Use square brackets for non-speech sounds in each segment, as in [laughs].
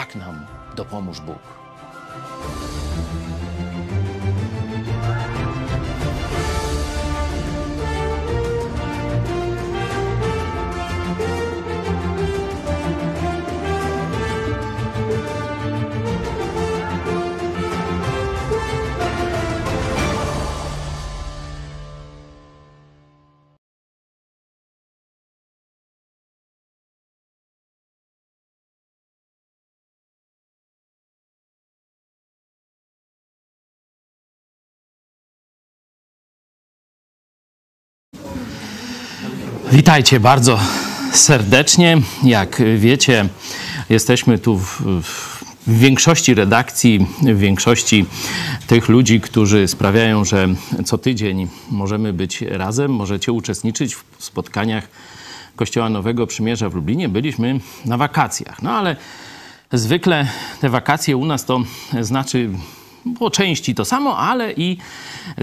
Tak nam dopomóż Bóg. Witajcie bardzo serdecznie. Jak wiecie, jesteśmy tu w, w większości redakcji, w większości tych ludzi, którzy sprawiają, że co tydzień możemy być razem, możecie uczestniczyć w spotkaniach Kościoła Nowego Przymierza w Lublinie. Byliśmy na wakacjach, no ale zwykle te wakacje u nas to znaczy po części to samo, ale i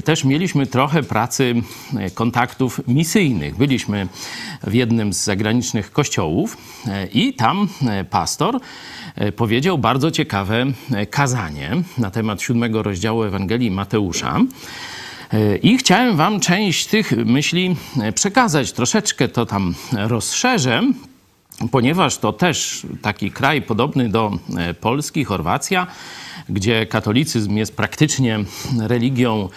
też mieliśmy trochę pracy, e, kontaktów misyjnych. Byliśmy w jednym z zagranicznych kościołów e, i tam e, pastor powiedział bardzo ciekawe kazanie na temat siódmego rozdziału Ewangelii Mateusza. I chciałem Wam część tych myśli przekazać. Troszeczkę to tam rozszerzę, ponieważ to też taki kraj podobny do Polski, Chorwacja gdzie katolicyzm jest praktycznie religią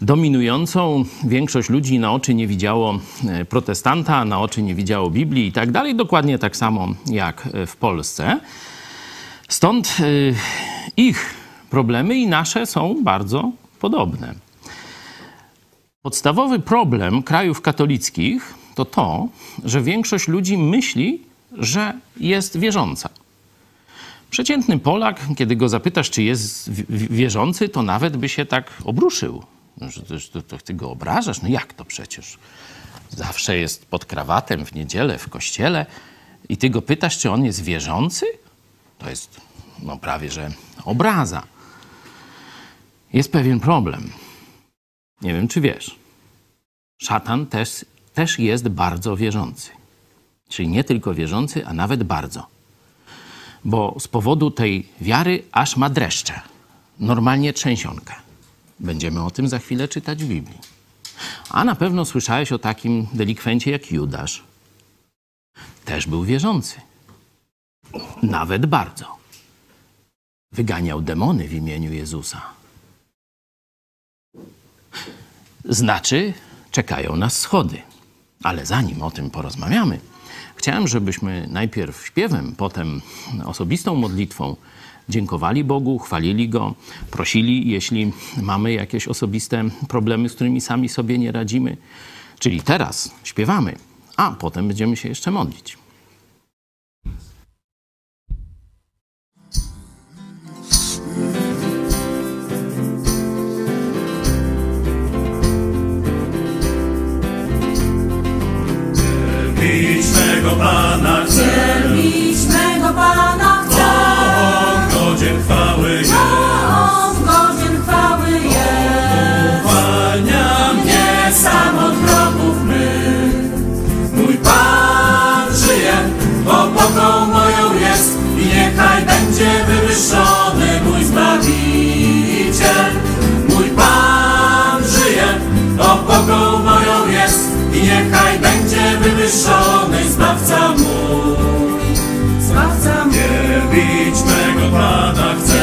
dominującą. Większość ludzi na oczy nie widziało e, protestanta, na oczy nie widziało Biblii i tak dalej, dokładnie tak samo jak w Polsce. Stąd e, ich problemy i nasze są bardzo podobne. Podstawowy problem krajów katolickich to to, że większość ludzi myśli, że jest wierząca. Przeciętny Polak, kiedy go zapytasz, czy jest wierzący, to nawet by się tak obruszył. Że to, to, ty go obrażasz? No jak to przecież? Zawsze jest pod krawatem w niedzielę w kościele i ty go pytasz, czy on jest wierzący? To jest no prawie, że obraza. Jest pewien problem. Nie wiem, czy wiesz. Szatan też, też jest bardzo wierzący. Czyli nie tylko wierzący, a nawet bardzo bo z powodu tej wiary aż ma dreszcze. Normalnie trzęsionkę. Będziemy o tym za chwilę czytać w Biblii. A na pewno słyszałeś o takim delikwencie jak Judasz. Też był wierzący. Nawet bardzo. Wyganiał demony w imieniu Jezusa. Znaczy, czekają nas schody. Ale zanim o tym porozmawiamy, Chciałem, żebyśmy najpierw śpiewem, potem osobistą modlitwą dziękowali Bogu, chwalili Go, prosili, jeśli mamy jakieś osobiste problemy, z którymi sami sobie nie radzimy. Czyli teraz śpiewamy, a potem będziemy się jeszcze modlić. mego Pana chcę. Mego Pana chcę. On godzien chwały jest. On godzien chwały jest. Uwalnia mnie sam od. Mój Pan żyje, bo opoką moją jest i niechaj będzie wywyższony mój Zbawiciel. Mój Pan żyje, bo opoką moją jest i niechaj będzie wywyższony pána chce.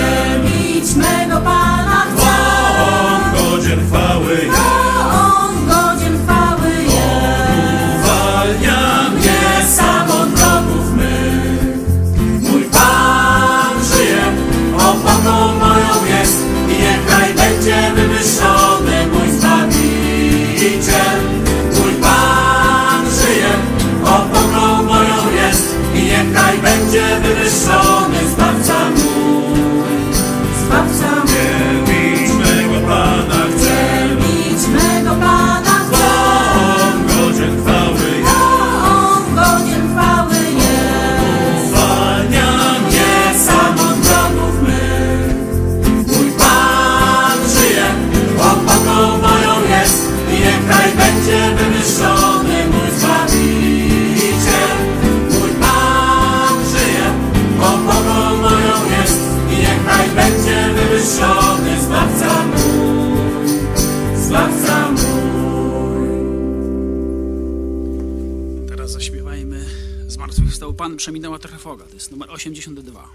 przeminęła trochę foga. To jest numer 82.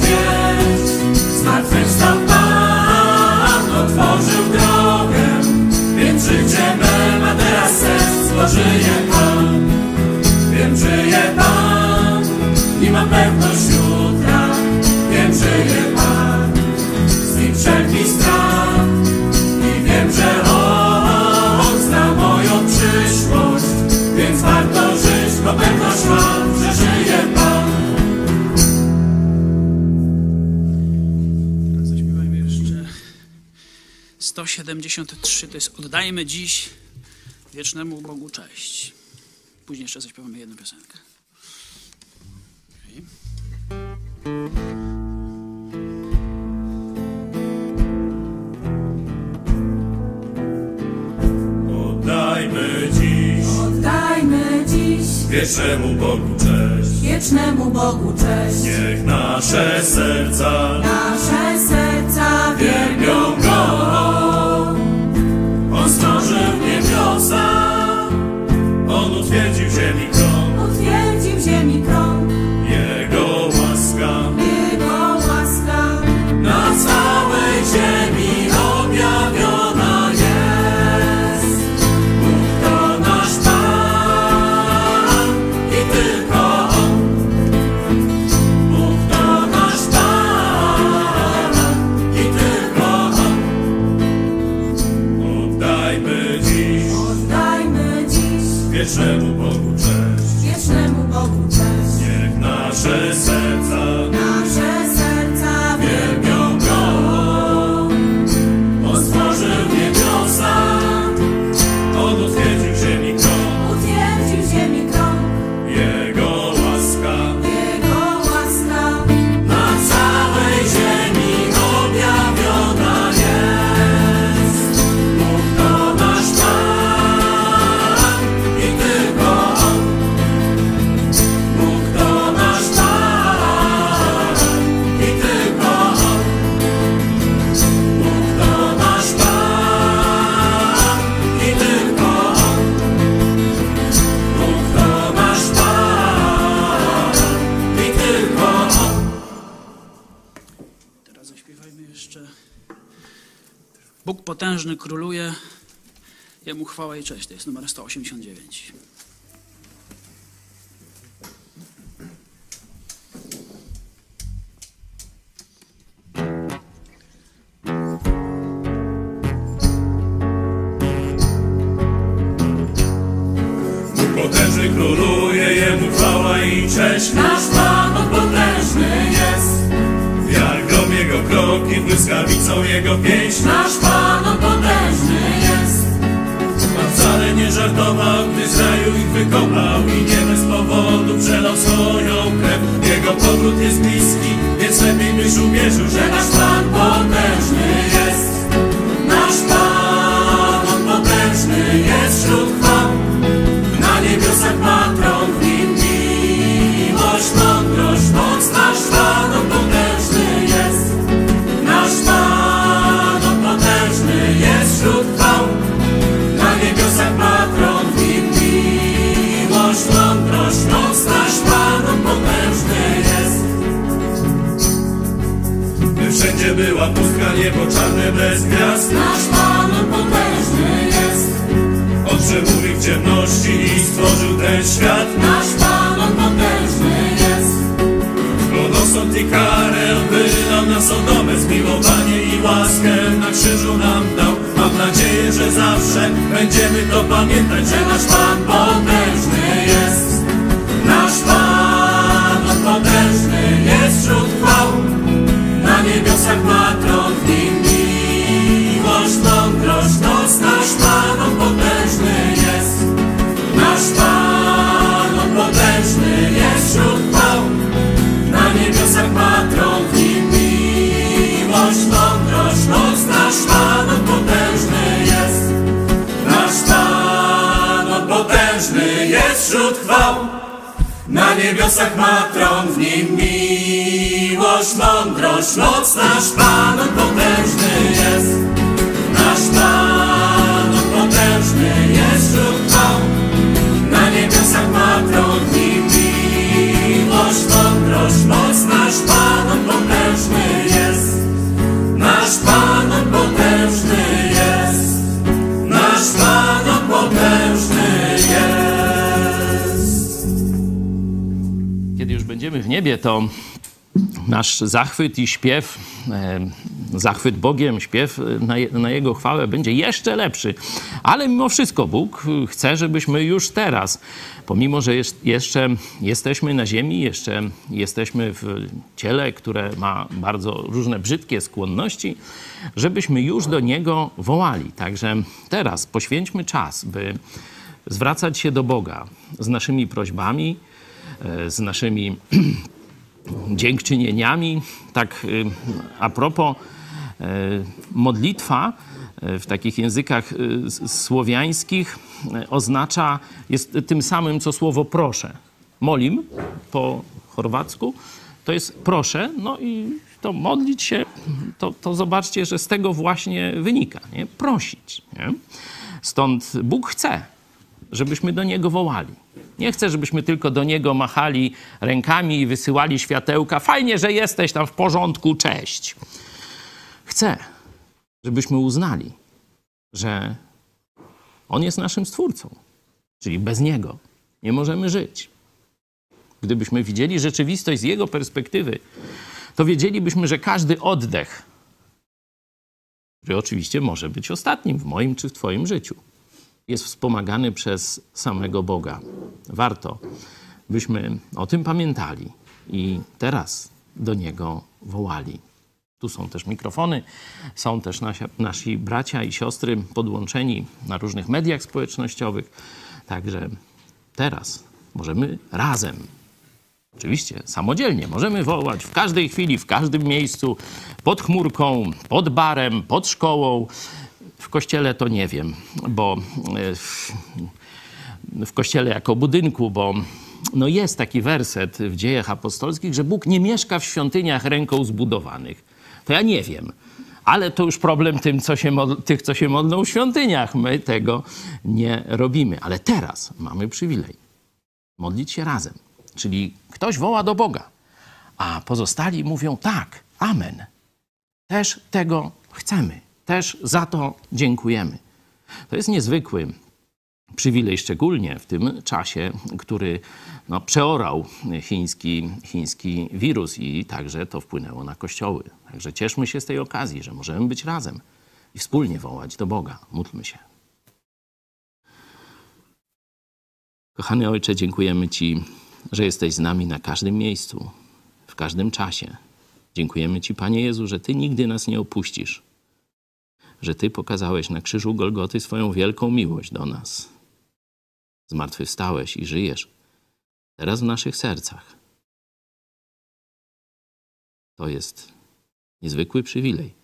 Christmas. 73 to jest Oddajmy dziś wiecznemu Bogu cześć. Później jeszcze coś powiemy jedną piosenkę. Oddajmy dziś, oddajmy dziś wiecznemu Bogu cześć, wiecznemu Bogu cześć. Niech nasze serca, nasze serca wielbią Go. Stworzył niebiosa, On utwierdził ziemi krok. chwała i cześć, to jest numer 189. niebiosach ma tron w nim miłość, mądrość, moc Nasz Pan potężny jest. Nasz Pan potężny jest wśród chwał będziemy w niebie, to nasz zachwyt i śpiew, zachwyt Bogiem, śpiew na, je- na Jego chwałę będzie jeszcze lepszy. Ale mimo wszystko Bóg chce, żebyśmy już teraz, pomimo że jeszcze jesteśmy na ziemi, jeszcze jesteśmy w ciele, które ma bardzo różne brzydkie skłonności, żebyśmy już do Niego wołali. Także teraz poświęćmy czas, by zwracać się do Boga z naszymi prośbami, z naszymi [clears throat] dziękczynieniami. Tak y, a propos y, modlitwa w takich językach słowiańskich oznacza, jest tym samym co słowo proszę. Molim po chorwacku to jest proszę, no i to modlić się, to, to zobaczcie, że z tego właśnie wynika, nie? prosić. Nie? Stąd Bóg chce, żebyśmy do Niego wołali. Nie chcę, żebyśmy tylko do Niego machali rękami i wysyłali światełka. Fajnie, że jesteś tam w porządku, cześć. Chcę, żebyśmy uznali, że On jest naszym Stwórcą, czyli bez Niego nie możemy żyć. Gdybyśmy widzieli rzeczywistość z Jego perspektywy, to wiedzielibyśmy, że każdy oddech, który oczywiście może być ostatnim w moim czy w Twoim życiu, jest wspomagany przez samego Boga. Warto, byśmy o tym pamiętali i teraz do Niego wołali. Tu są też mikrofony, są też nasi, nasi bracia i siostry podłączeni na różnych mediach społecznościowych. Także teraz możemy razem Oczywiście, samodzielnie możemy wołać w każdej chwili, w każdym miejscu, pod chmurką, pod barem, pod szkołą. W kościele to nie wiem, bo e, w, w kościele jako budynku, bo no jest taki werset w dziejach apostolskich, że Bóg nie mieszka w świątyniach ręką zbudowanych. To ja nie wiem. Ale to już problem tym, co się modl- tych, co się modlą w świątyniach. My tego nie robimy. Ale teraz mamy przywilej modlić się razem. Czyli ktoś woła do Boga, a pozostali mówią tak, amen. Też tego chcemy, też za to dziękujemy. To jest niezwykły przywilej, szczególnie w tym czasie, który no, przeorał chiński, chiński wirus i także to wpłynęło na kościoły. Także cieszmy się z tej okazji, że możemy być razem i wspólnie wołać do Boga. Módlmy się. Kochany Ojcze, dziękujemy Ci, że jesteś z nami na każdym miejscu, w każdym czasie. Dziękujemy Ci, Panie Jezu, że Ty nigdy nas nie opuścisz, że Ty pokazałeś na krzyżu Golgoty swoją wielką miłość do nas. Zmartwychwstałeś i żyjesz teraz w naszych sercach. To jest niezwykły przywilej,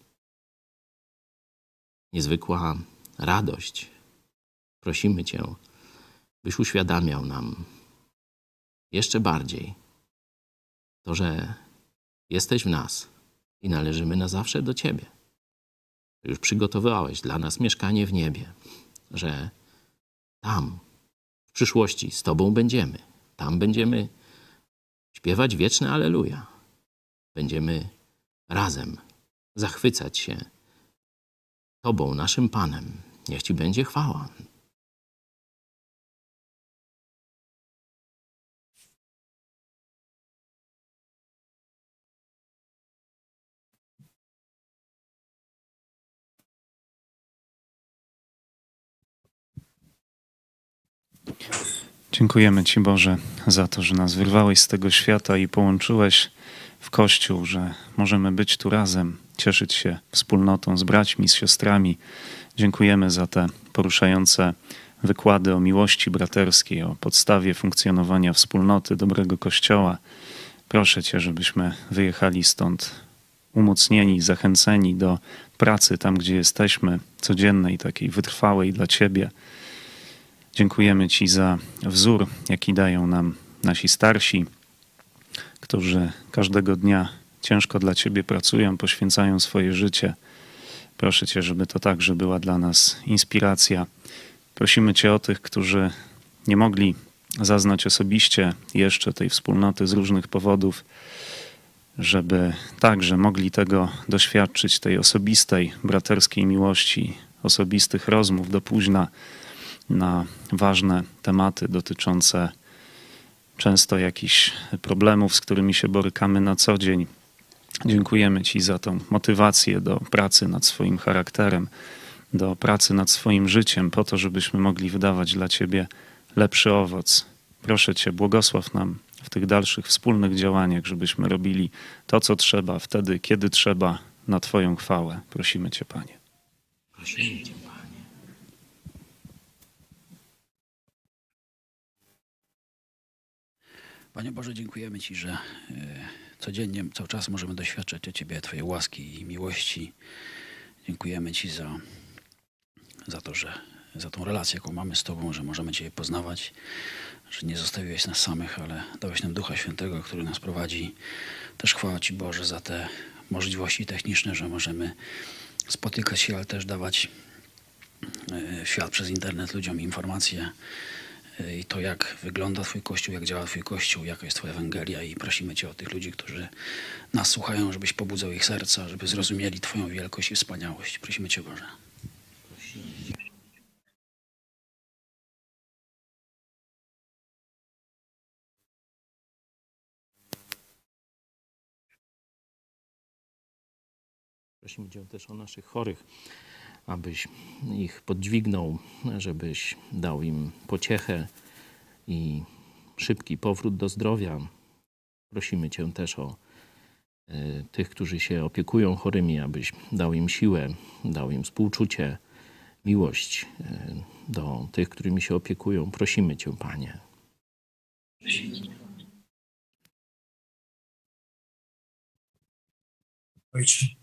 niezwykła radość. Prosimy Cię, byś uświadamiał nam jeszcze bardziej to, że jesteś w nas i należymy na zawsze do Ciebie. Już przygotowałeś dla nas mieszkanie w niebie, że tam w przyszłości z Tobą będziemy. Tam będziemy śpiewać wieczne Aleluja. Będziemy razem zachwycać się Tobą, naszym Panem. Niech Ci będzie chwała. Dziękujemy Ci, Boże, za to, że nas wyrwałeś z tego świata i połączyłeś w Kościół, że możemy być tu razem, cieszyć się wspólnotą z braćmi, z siostrami. Dziękujemy za te poruszające wykłady o miłości braterskiej, o podstawie funkcjonowania wspólnoty, dobrego Kościoła. Proszę Cię, żebyśmy wyjechali stąd umocnieni, zachęceni do pracy tam, gdzie jesteśmy, codziennej, takiej wytrwałej dla Ciebie. Dziękujemy Ci za wzór, jaki dają nam nasi starsi, którzy każdego dnia ciężko dla Ciebie pracują, poświęcają swoje życie. Proszę Cię, żeby to także była dla nas inspiracja. Prosimy Cię o tych, którzy nie mogli zaznać osobiście jeszcze tej wspólnoty z różnych powodów, żeby także mogli tego doświadczyć, tej osobistej, braterskiej miłości, osobistych rozmów do późna na ważne tematy dotyczące często jakichś problemów, z którymi się borykamy na co dzień. Dziękujemy Ci za tą motywację do pracy nad swoim charakterem, do pracy nad swoim życiem, po to, żebyśmy mogli wydawać dla Ciebie lepszy owoc. Proszę Cię, błogosław nam w tych dalszych wspólnych działaniach, żebyśmy robili to, co trzeba, wtedy, kiedy trzeba, na Twoją chwałę. Prosimy Cię, Panie. Prosimy Cię. Panie Boże, dziękujemy Ci, że e, codziennie, cały czas możemy doświadczać od Ciebie Twojej łaski i miłości. Dziękujemy Ci za, za to, że za tą relację, jaką mamy z Tobą, że możemy Cię poznawać, że nie zostawiłeś nas samych, ale dałeś nam Ducha Świętego, który nas prowadzi. Też chwała Ci Boże za te możliwości techniczne, że możemy spotykać się, ale też dawać e, świat przez internet ludziom informacje i to, jak wygląda Twój Kościół, jak działa Twój Kościół, jaka jest Twoja Ewangelia i prosimy Cię o tych ludzi, którzy nas słuchają, żebyś pobudzał ich serca, żeby zrozumieli Twoją wielkość i wspaniałość. Prosimy Cię, Boże. Prosimy Cię też o naszych chorych abyś ich podźwignął, żebyś dał im pociechę i szybki powrót do zdrowia. Prosimy Cię też o e, tych, którzy się opiekują chorymi, abyś dał im siłę, dał im współczucie, miłość e, do tych, którymi się opiekują. Prosimy Cię, Panie. Ojcze,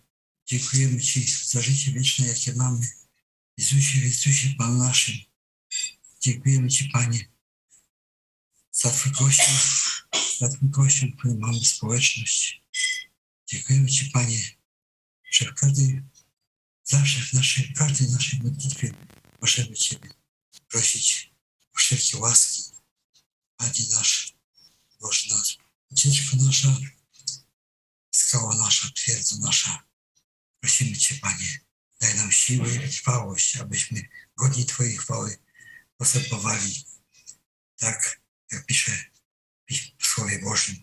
Dziękujemy Ci za życie wieczne, jakie mamy. Jezusie, Jezusie, Pan naszym. Dziękujemy Ci, Panie, za Twój Kościół, za Twój Kościół, w którym mamy społeczność. Dziękujemy Ci, Panie, że w każdej, zawsze w naszej, w każdej naszej modlitwie możemy Ciebie prosić o wszelkie łaski. Panie nasz, Boże nasz, ucieczka nasza, skała nasza, twierdza nasza, Prosimy Cię, Panie, daj nam siłę i trwałość, abyśmy godni Twojej chwały postępowali tak, jak pisze w Słowie Bożym.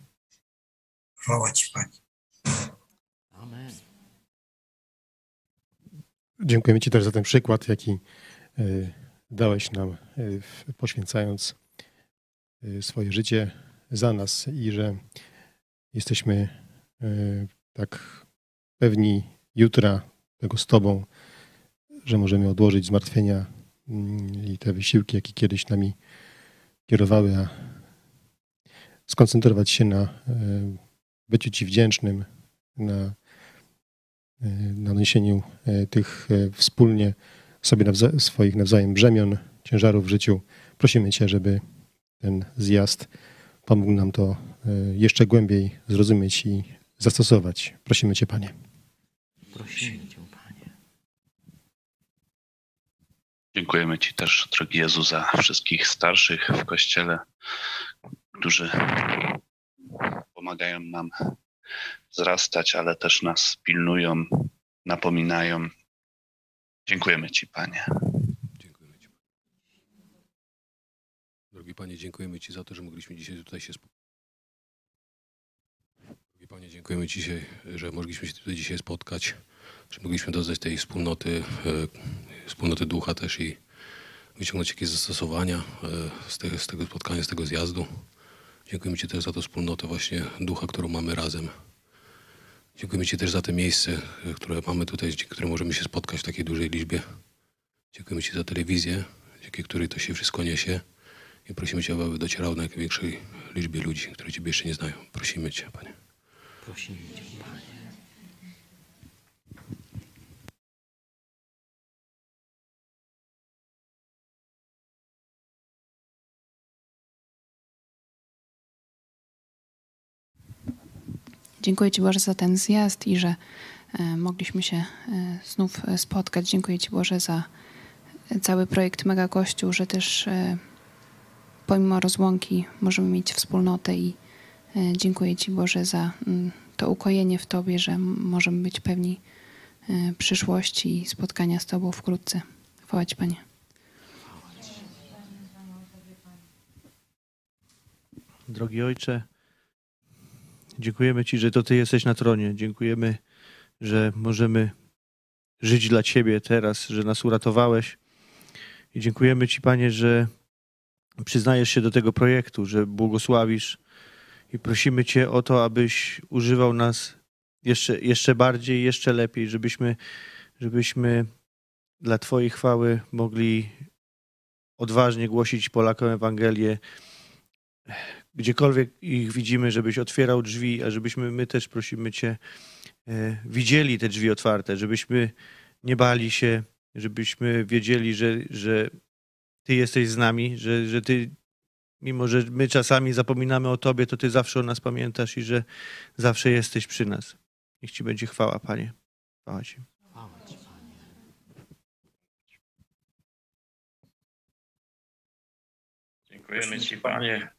Chwała Ci, Panie. Amen. Dziękujemy Ci też za ten przykład, jaki e, dałeś nam, e, poświęcając e, swoje życie za nas i że jesteśmy tak pewni jutra, tego z Tobą, że możemy odłożyć zmartwienia mm, i te wysiłki, jakie kiedyś nami kierowały, a skoncentrować się na e, byciu Ci wdzięcznym, na, e, na niesieniu e, tych wspólnie sobie nawza swoich nawzajem brzemion, ciężarów w życiu. Prosimy Cię, żeby ten zjazd pomógł nam to jeszcze głębiej zrozumieć i zastosować. Prosimy Cię, Panie. Prosimy Cię, Panie. Dziękujemy Ci też, drogi Jezu, za wszystkich starszych w Kościele, którzy pomagają nam wzrastać, ale też nas pilnują napominają. Dziękujemy Ci, Panie. Dziękujemy Ci. Drogi Panie, dziękujemy Ci za to, że mogliśmy dzisiaj tutaj się spotkać. Panie, dziękujemy dzisiaj, że mogliśmy się tutaj dzisiaj spotkać, że mogliśmy doznać tej wspólnoty, e, wspólnoty ducha też i wyciągnąć jakieś zastosowania e, z, tego, z tego spotkania, z tego zjazdu. Dziękujemy Ci też za tą wspólnotę właśnie ducha, którą mamy razem. Dziękujemy Ci też za te miejsce, e, które mamy tutaj, dzięki możemy się spotkać w takiej dużej liczbie. Dziękujemy Ci za telewizję, dzięki której to się wszystko niesie. I prosimy Cię, aby docierało na jak większej liczbie ludzi, którzy Ciebie jeszcze nie znają. Prosimy Cię, Panie. Prosimy Cię, Panie. Dziękuję Ci Boże za ten zjazd i że e, mogliśmy się e, znów spotkać. Dziękuję Ci Boże za cały projekt Mega Kościół, że też e, pomimo rozłąki możemy mieć wspólnotę i dziękuję Ci Boże za mm, to ukojenie w Tobie, że możemy być pewni przyszłości i spotkania z Tobą wkrótce. Chwała Ci Panie. Drogi Ojcze, Dziękujemy Ci, że to Ty jesteś na tronie. Dziękujemy, że możemy żyć dla Ciebie teraz, że nas uratowałeś. I dziękujemy Ci, Panie, że przyznajesz się do tego projektu, że błogosławisz i prosimy Cię o to, abyś używał nas jeszcze, jeszcze bardziej, jeszcze lepiej, żebyśmy, żebyśmy dla Twojej chwały mogli odważnie głosić Polakom Ewangelię, gdziekolwiek ich widzimy, żebyś otwierał drzwi, a żebyśmy my też prosimy Cię, e, widzieli te drzwi otwarte, żebyśmy nie bali się, żebyśmy wiedzieli, że, że Ty jesteś z nami, że, że Ty, mimo że my czasami zapominamy o Tobie, to Ty zawsze o nas pamiętasz i że zawsze jesteś przy nas. Niech Ci będzie chwała, Panie. Chwała Ci. Dziękujemy Ci, Panie,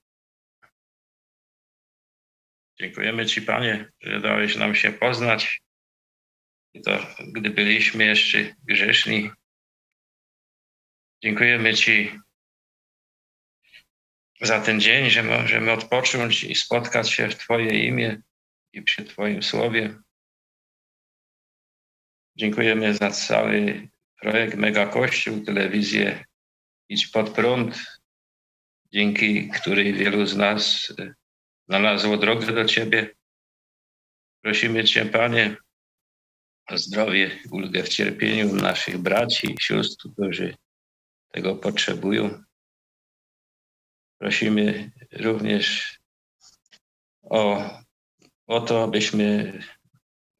Dziękujemy Ci, Panie, że dałeś nam się poznać. I to, gdy byliśmy jeszcze grzeszni. Dziękujemy Ci za ten dzień, że możemy odpocząć i spotkać się w Twoje imię i przy Twoim słowie. Dziękujemy za cały projekt Mega Kościół, telewizję Idź Pod Prąd, dzięki której wielu z nas znalazło drogę do Ciebie. Prosimy Cię, Panie, o zdrowie, ulgę w cierpieniu naszych braci i sióstr, którzy tego potrzebują. Prosimy również o, o to, abyśmy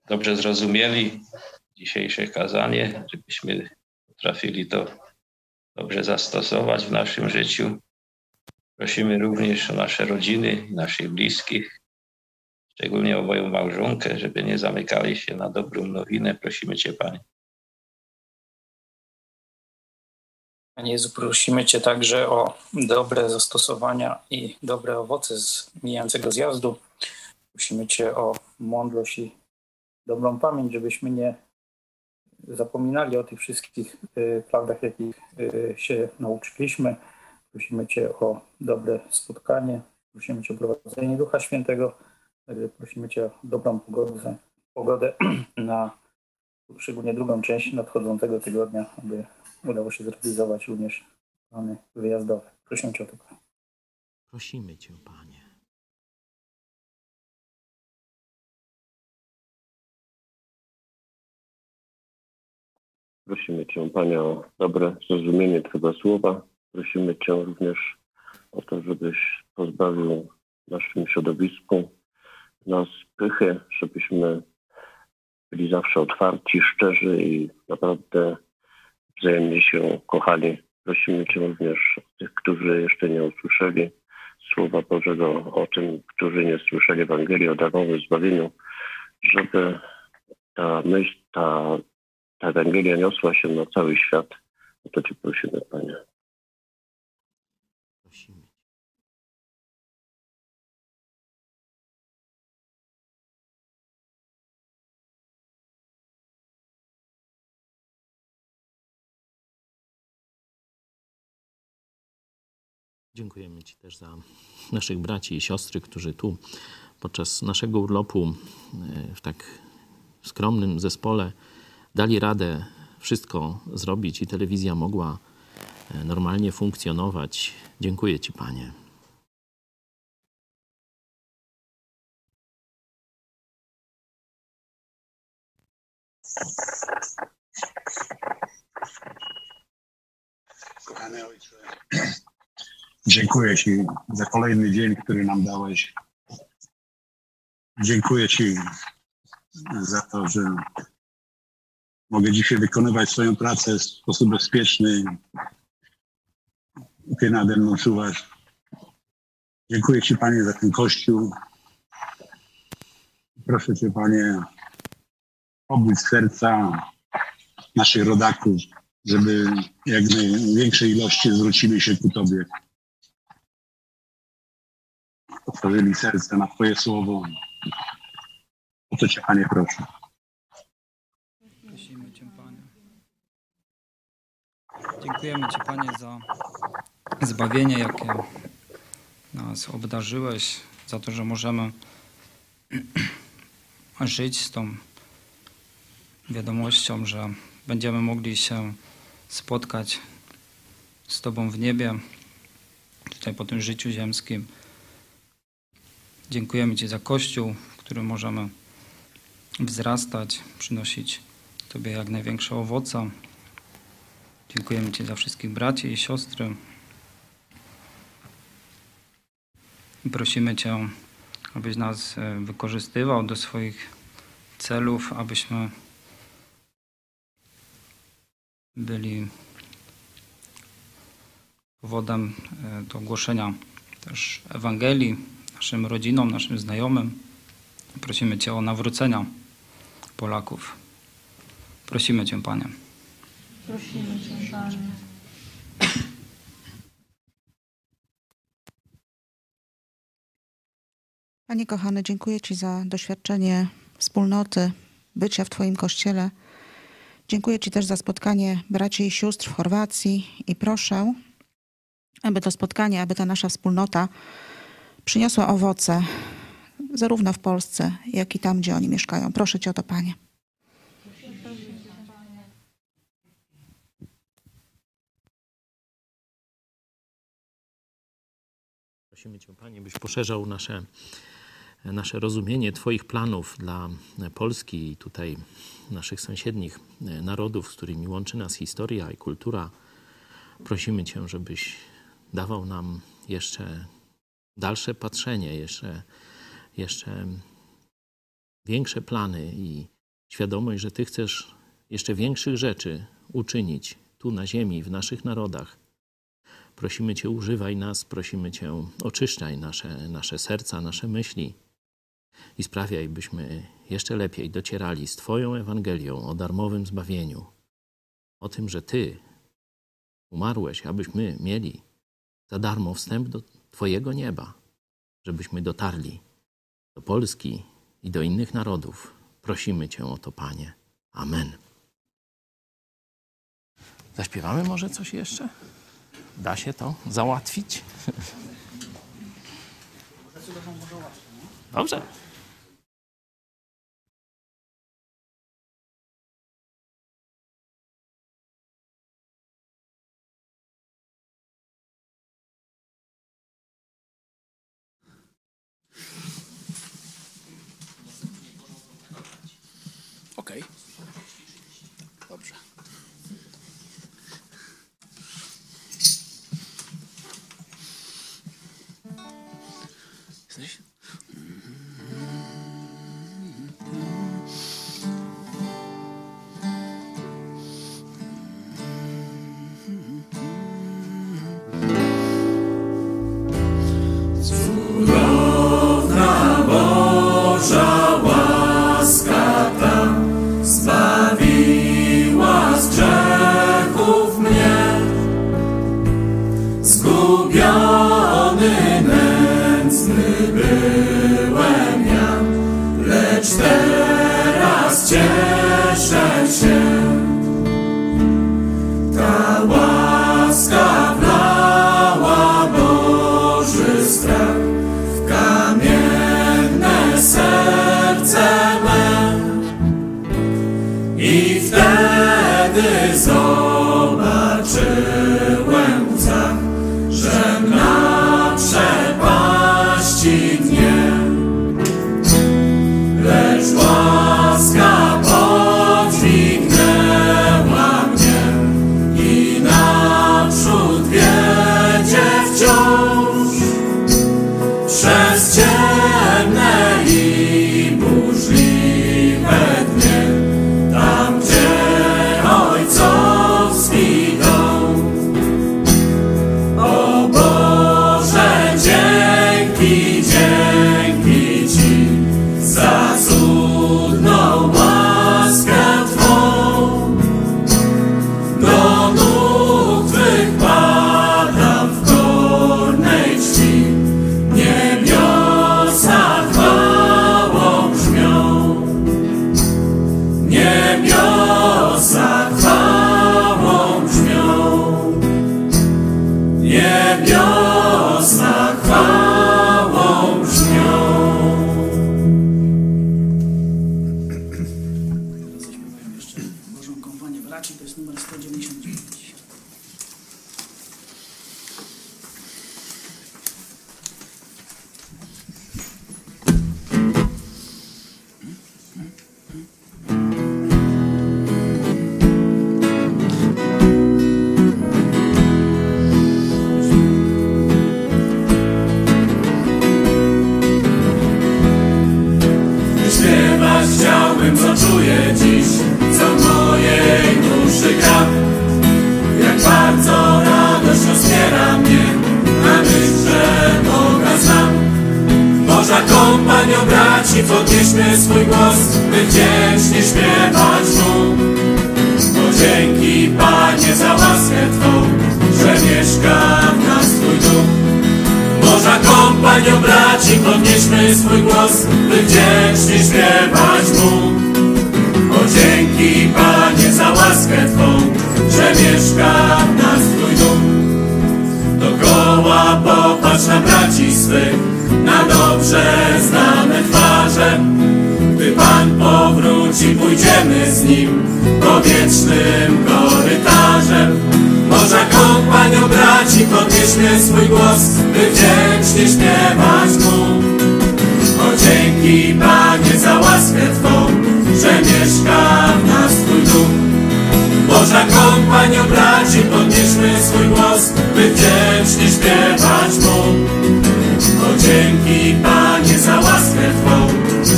dobrze zrozumieli dzisiejsze kazanie, żebyśmy potrafili to dobrze zastosować w naszym życiu. Prosimy również o nasze rodziny, naszych bliskich, szczególnie o moją małżonkę, żeby nie zamykali się na dobrą nowinę. Prosimy Cię, Panie. Panie Jezu, prosimy Cię także o dobre zastosowania i dobre owoce z mijającego zjazdu. Prosimy Cię o mądrość i dobrą pamięć, żebyśmy nie zapominali o tych wszystkich y, prawdach, jakich y, się nauczyliśmy Prosimy Cię o dobre spotkanie, prosimy Cię o prowadzenie Ducha Świętego, prosimy Cię o dobrą pogodę, pogodę [clears throat] na szczególnie drugą część nadchodzącego tygodnia, aby udało się zrealizować również plany wyjazdowe. Prosimy Cię o to. Prosimy Cię, Panie. Prosimy Cię, Panie, o dobre zrozumienie Twojego słowa, Prosimy Cię również o to, żebyś pozbawił naszym środowisku nas pychy, żebyśmy byli zawsze otwarci, szczerzy i naprawdę wzajemnie się kochali. Prosimy Cię również tych, którzy jeszcze nie usłyszeli Słowa Bożego, o tym, którzy nie słyszeli Ewangelii o darmowym zbawieniu, żeby ta myśl, ta, ta Ewangelia niosła się na cały świat. O to Cię prosimy, Panie. Dziękujemy Ci też za naszych braci i siostry, którzy tu podczas naszego urlopu e, w tak skromnym zespole dali radę wszystko zrobić i telewizja mogła e, normalnie funkcjonować. Dziękuję Ci, Panie. Kochany Ojcze, dziękuję Ci za kolejny dzień, który nam dałeś. Dziękuję Ci za to, że mogę dzisiaj wykonywać swoją pracę w sposób bezpieczny. Ty nade mną czuwasz. Dziękuję Ci, Panie, za ten Kościół. Proszę Cię, Panie, obudź serca naszych rodaków, żeby jak największej ilości zwrócili się ku Tobie. Otworzyli serce na Twoje słowo. O to Cię, Panie, proszę. Prosimy Cię, Panie. Dziękujemy Ci, Panie, za zbawienie, jakie nas obdarzyłeś, za to, że możemy [clears throat] żyć z tą wiadomością, że będziemy mogli się spotkać z Tobą w niebie, tutaj po tym życiu ziemskim. Dziękujemy Ci za Kościół, w którym możemy wzrastać, przynosić Tobie jak największe owoce. Dziękujemy Ci za wszystkich braci i siostry. Prosimy Cię, abyś nas e, wykorzystywał do swoich celów, abyśmy byli powodem e, do głoszenia też Ewangelii naszym rodzinom, naszym znajomym. Prosimy Cię o nawrócenia Polaków. Prosimy Cię, Panie. Prosimy Cię, Panie. Panie kochany, dziękuję Ci za doświadczenie wspólnoty, bycia w Twoim kościele. Dziękuję Ci też za spotkanie braci i sióstr w Chorwacji i proszę, aby to spotkanie, aby ta nasza wspólnota przyniosła owoce zarówno w Polsce, jak i tam, gdzie oni mieszkają. Proszę Cię o to, Panie. Prosimy Cię, Panie, byś poszerzał nasze, nasze rozumienie Twoich planów dla Polski i tutaj naszych sąsiednich narodów, z którymi łączy nas historia i kultura. Prosimy Cię, żebyś dawał nam jeszcze dalsze patrzenie, jeszcze, jeszcze większe plany i świadomość, że Ty chcesz jeszcze większych rzeczy uczynić tu na ziemi, w naszych narodach. Prosimy Cię, używaj nas, prosimy Cię, oczyszczaj nasze, nasze serca, nasze myśli i sprawiaj, byśmy jeszcze lepiej docierali z Twoją Ewangelią o darmowym zbawieniu, o tym, że Ty umarłeś, abyśmy mieli za darmo wstęp do Twojego nieba, żebyśmy dotarli do Polski i do innych narodów. Prosimy Cię o to, Panie. Amen. Zaśpiewamy może coś jeszcze? Da się to załatwić? [laughs] Dobrze. Łaskę Twą, że mieszka w nas Twój duch. Dokoła popatrz na braci swych, na dobrze znane twarze. Gdy Pan powróci, pójdziemy z Nim powietrznym korytarzem. Boża kompanio braci, podnieśmy swój głos, by wdzięcznie śpiewać Mu. O dzięki Panie za łaskę Twą, że mieszka Boża kompanio braci, podnieśmy swój głos, by wdzięcznie śpiewać Mu. O dzięki Panie za łaskę Twą,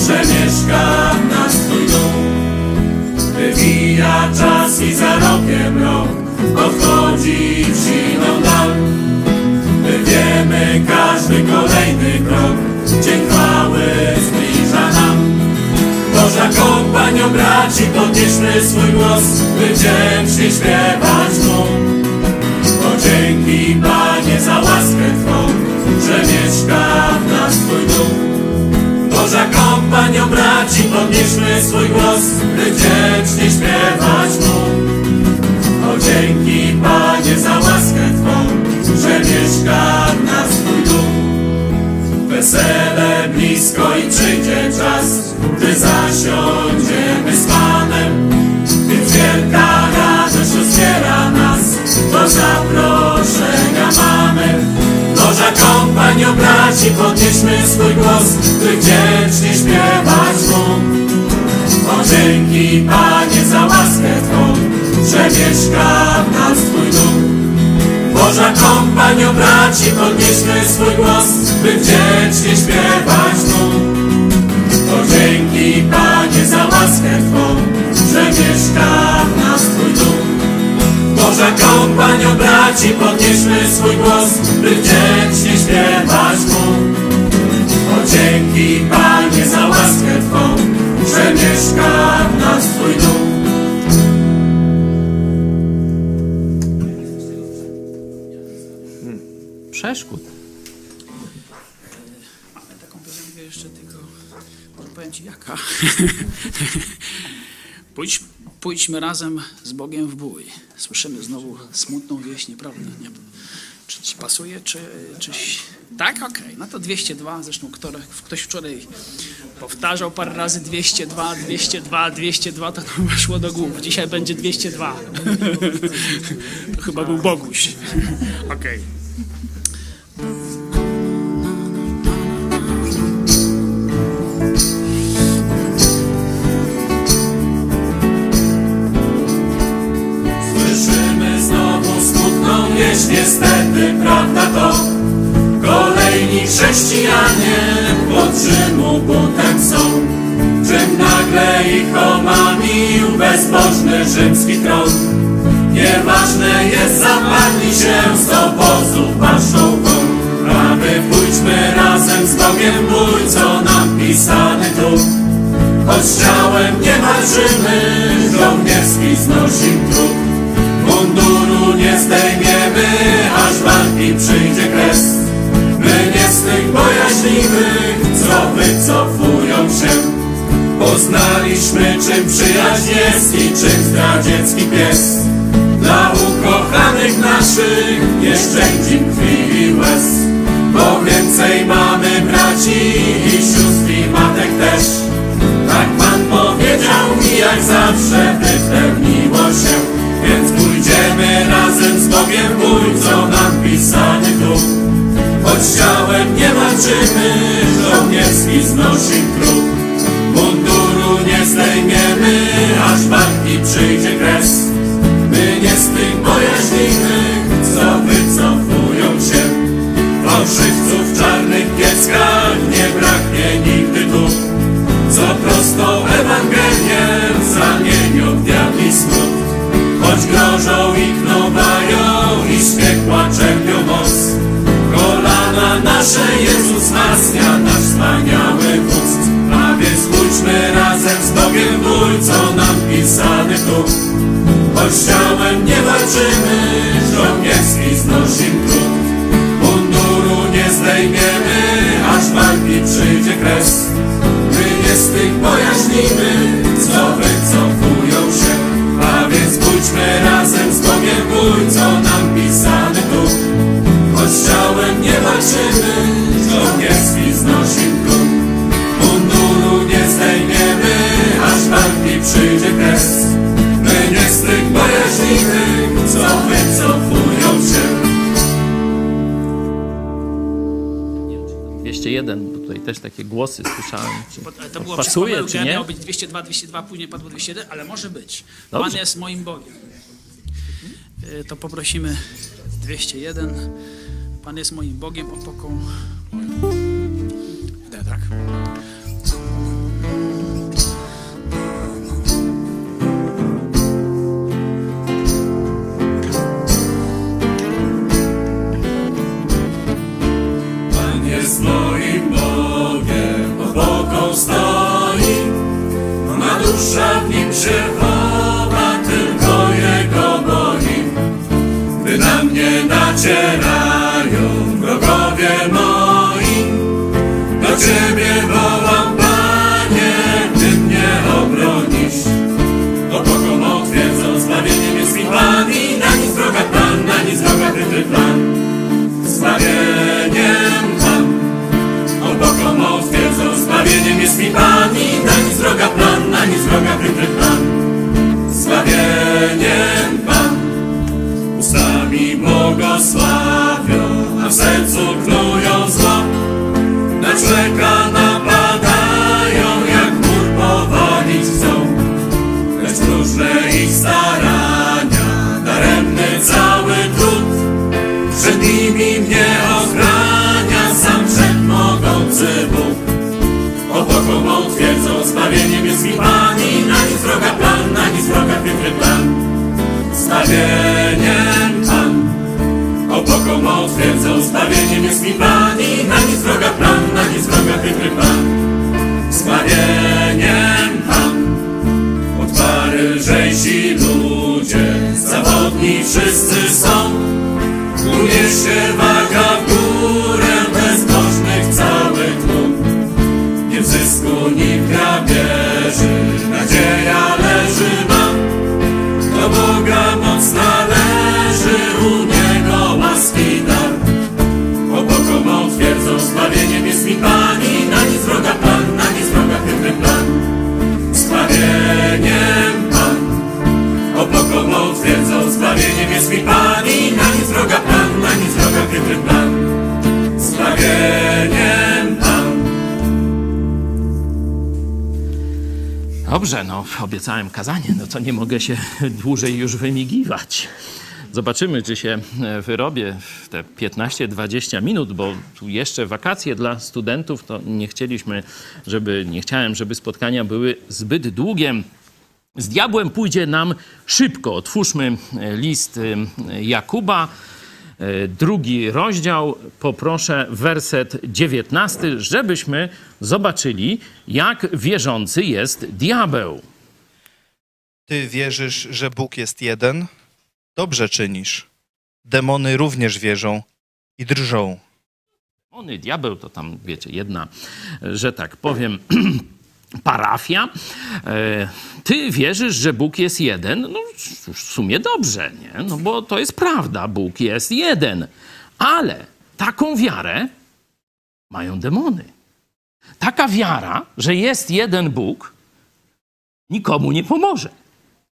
że mieszka w nas Twój duch. Wywija czas i za rokiem rok odchodzi siną dal. My wiemy każdy kolejny krok, dzień chwały. Boża kompanio braci, podnieśmy swój głos, by wdzięcznie śpiewać Mu. O dzięki Panie za łaskę Twą, że mieszka w nas Twój duch. Boża kompanio braci, podnieśmy swój głos, by wdzięcznie śpiewać Mu. O dzięki Panie za łaskę Twą, że mieszka w nas Twój duch. Wesele blisko i przyjdzie czas, gdy zasiądziemy z Panem. Więc wielka radość rozpiera nas, do zaproszenia mamy. Boża kompanio braci, podnieśmy swój głos, by wdzięcznie śpiewać Mu. O dzięki Panie za łaskę Twą, że mieszka w nas Twój duch. Boża kompanio braci, podnieśmy swój głos, by wdzięcznie śpiewać Mu. O dzięki Panie za łaskę Twą, że mieszka w nas Twój duch. Boża kompanio braci, podnieśmy swój głos, by wdzięcznie śpiewać Mu. O dzięki Panie za łaskę Twą, że mieszka w nas Twój duch. Przeszkód. Mamy taką piosenkę jeszcze tylko, może powiem Ci jaka. [laughs] Pójdź, pójdźmy razem z Bogiem w bój. Słyszymy znowu smutną wieść, nieprawda? Nie? Czy ci pasuje, czy... czy... Tak? Okej. No to 202. Zresztą ktoś wczoraj powtarzał parę razy 202, 202, 202, to nam weszło do głów. Dzisiaj będzie 202. [laughs] to chyba był Boguś. [laughs] Okej. Słyszymy prawda to Kolejni chrześcijanie pod Rzymu butem są. Czym nagle ich omamił bezbożny rzymski tron? Nieważne jest, zapadli się z obozu paszczą A my pójdźmy razem z Bogiem bój, co nam pisany tu. Choć ciałem nie marzymy, żołnierski znosi trud Munduru nie zdejmiemy, aż przyjdzie kres. My z tych bojaźliwych, co wycofują się. Poznaliśmy czym przyjaźń jest i czym zdradziecki pies. Dla ukochanych naszych nie szczędzim krwi i łez. Bo więcej mamy braci i sióstr i matek też. Tak Pan powiedział mi jak zawsze Choć ciałem nie walczymy, żołnierski znosi trud Choć ciałem nie walczymy, żołnierski znosi trud Munduru nie zdejmiemy, aż walki przyjdzie kres My nie z tych bojaźnimy, też takie głosy słyszałem. Czy to było pasuje, czy nie? miało być 202, 202, później padło 201, ale może być. Dobrze. Pan jest moim Bogiem. Y, To poprosimy 201. Pan jest moim Bogiem, opoką moją. Idę, tak? Pan dusza w nim chowa, tylko Jego boi. Gdy na mnie nacierają wrogowie moi, do Ciebie wołam, Panie, Ty mnie obronisz. Opoką mą twierdzą, zbawieniem jest mi Pan i na nic droga Pan, na nic droga Ty Pan. Zbawieniem Pan, opoką mą twierdzą, zbawieniem jest mi Pan i na nic droga Pan, na nic droga Ty Pan. Zbawieniem Pan, ustami błogosławią, a w sercu knują zło. Na człowieka piękny plan. Zbawieniem Pan, opoką mą twierdzą, zbawieniem jest mi Pan i na nic droga Pan, na nic droga piękny plan. Zbawieniem Pan, od pary lżejsi ludzie, zawodni wszyscy są. Uniesie waga myśli pani, na nic wroga Pan, na nic wroga piękny plan. Zbawieniem Pan. Dobrze, no obiecałem kazanie, no to nie mogę się [laughs] dłużej już wymigiwać. Zobaczymy, czy się e, wyrobię w te 15-20 minut, bo tu jeszcze wakacje dla studentów, to nie chcieliśmy, żeby, nie chciałem, żeby spotkania były zbyt długiem. Z diabłem pójdzie nam szybko. Otwórzmy e, list e, Jakuba, drugi rozdział. Poproszę werset 19, żebyśmy zobaczyli, jak wierzący jest diabeł. Ty wierzysz, że Bóg jest jeden? Dobrze czynisz. Demony również wierzą i drżą. Demony, diabeł to tam, wiecie, jedna, że tak powiem, [clears throat] parafia. E, ty wierzysz, że Bóg jest jeden? No w sumie dobrze, nie? No bo to jest prawda, Bóg jest jeden. Ale taką wiarę mają demony. Taka wiara, że jest jeden Bóg, nikomu nie pomoże.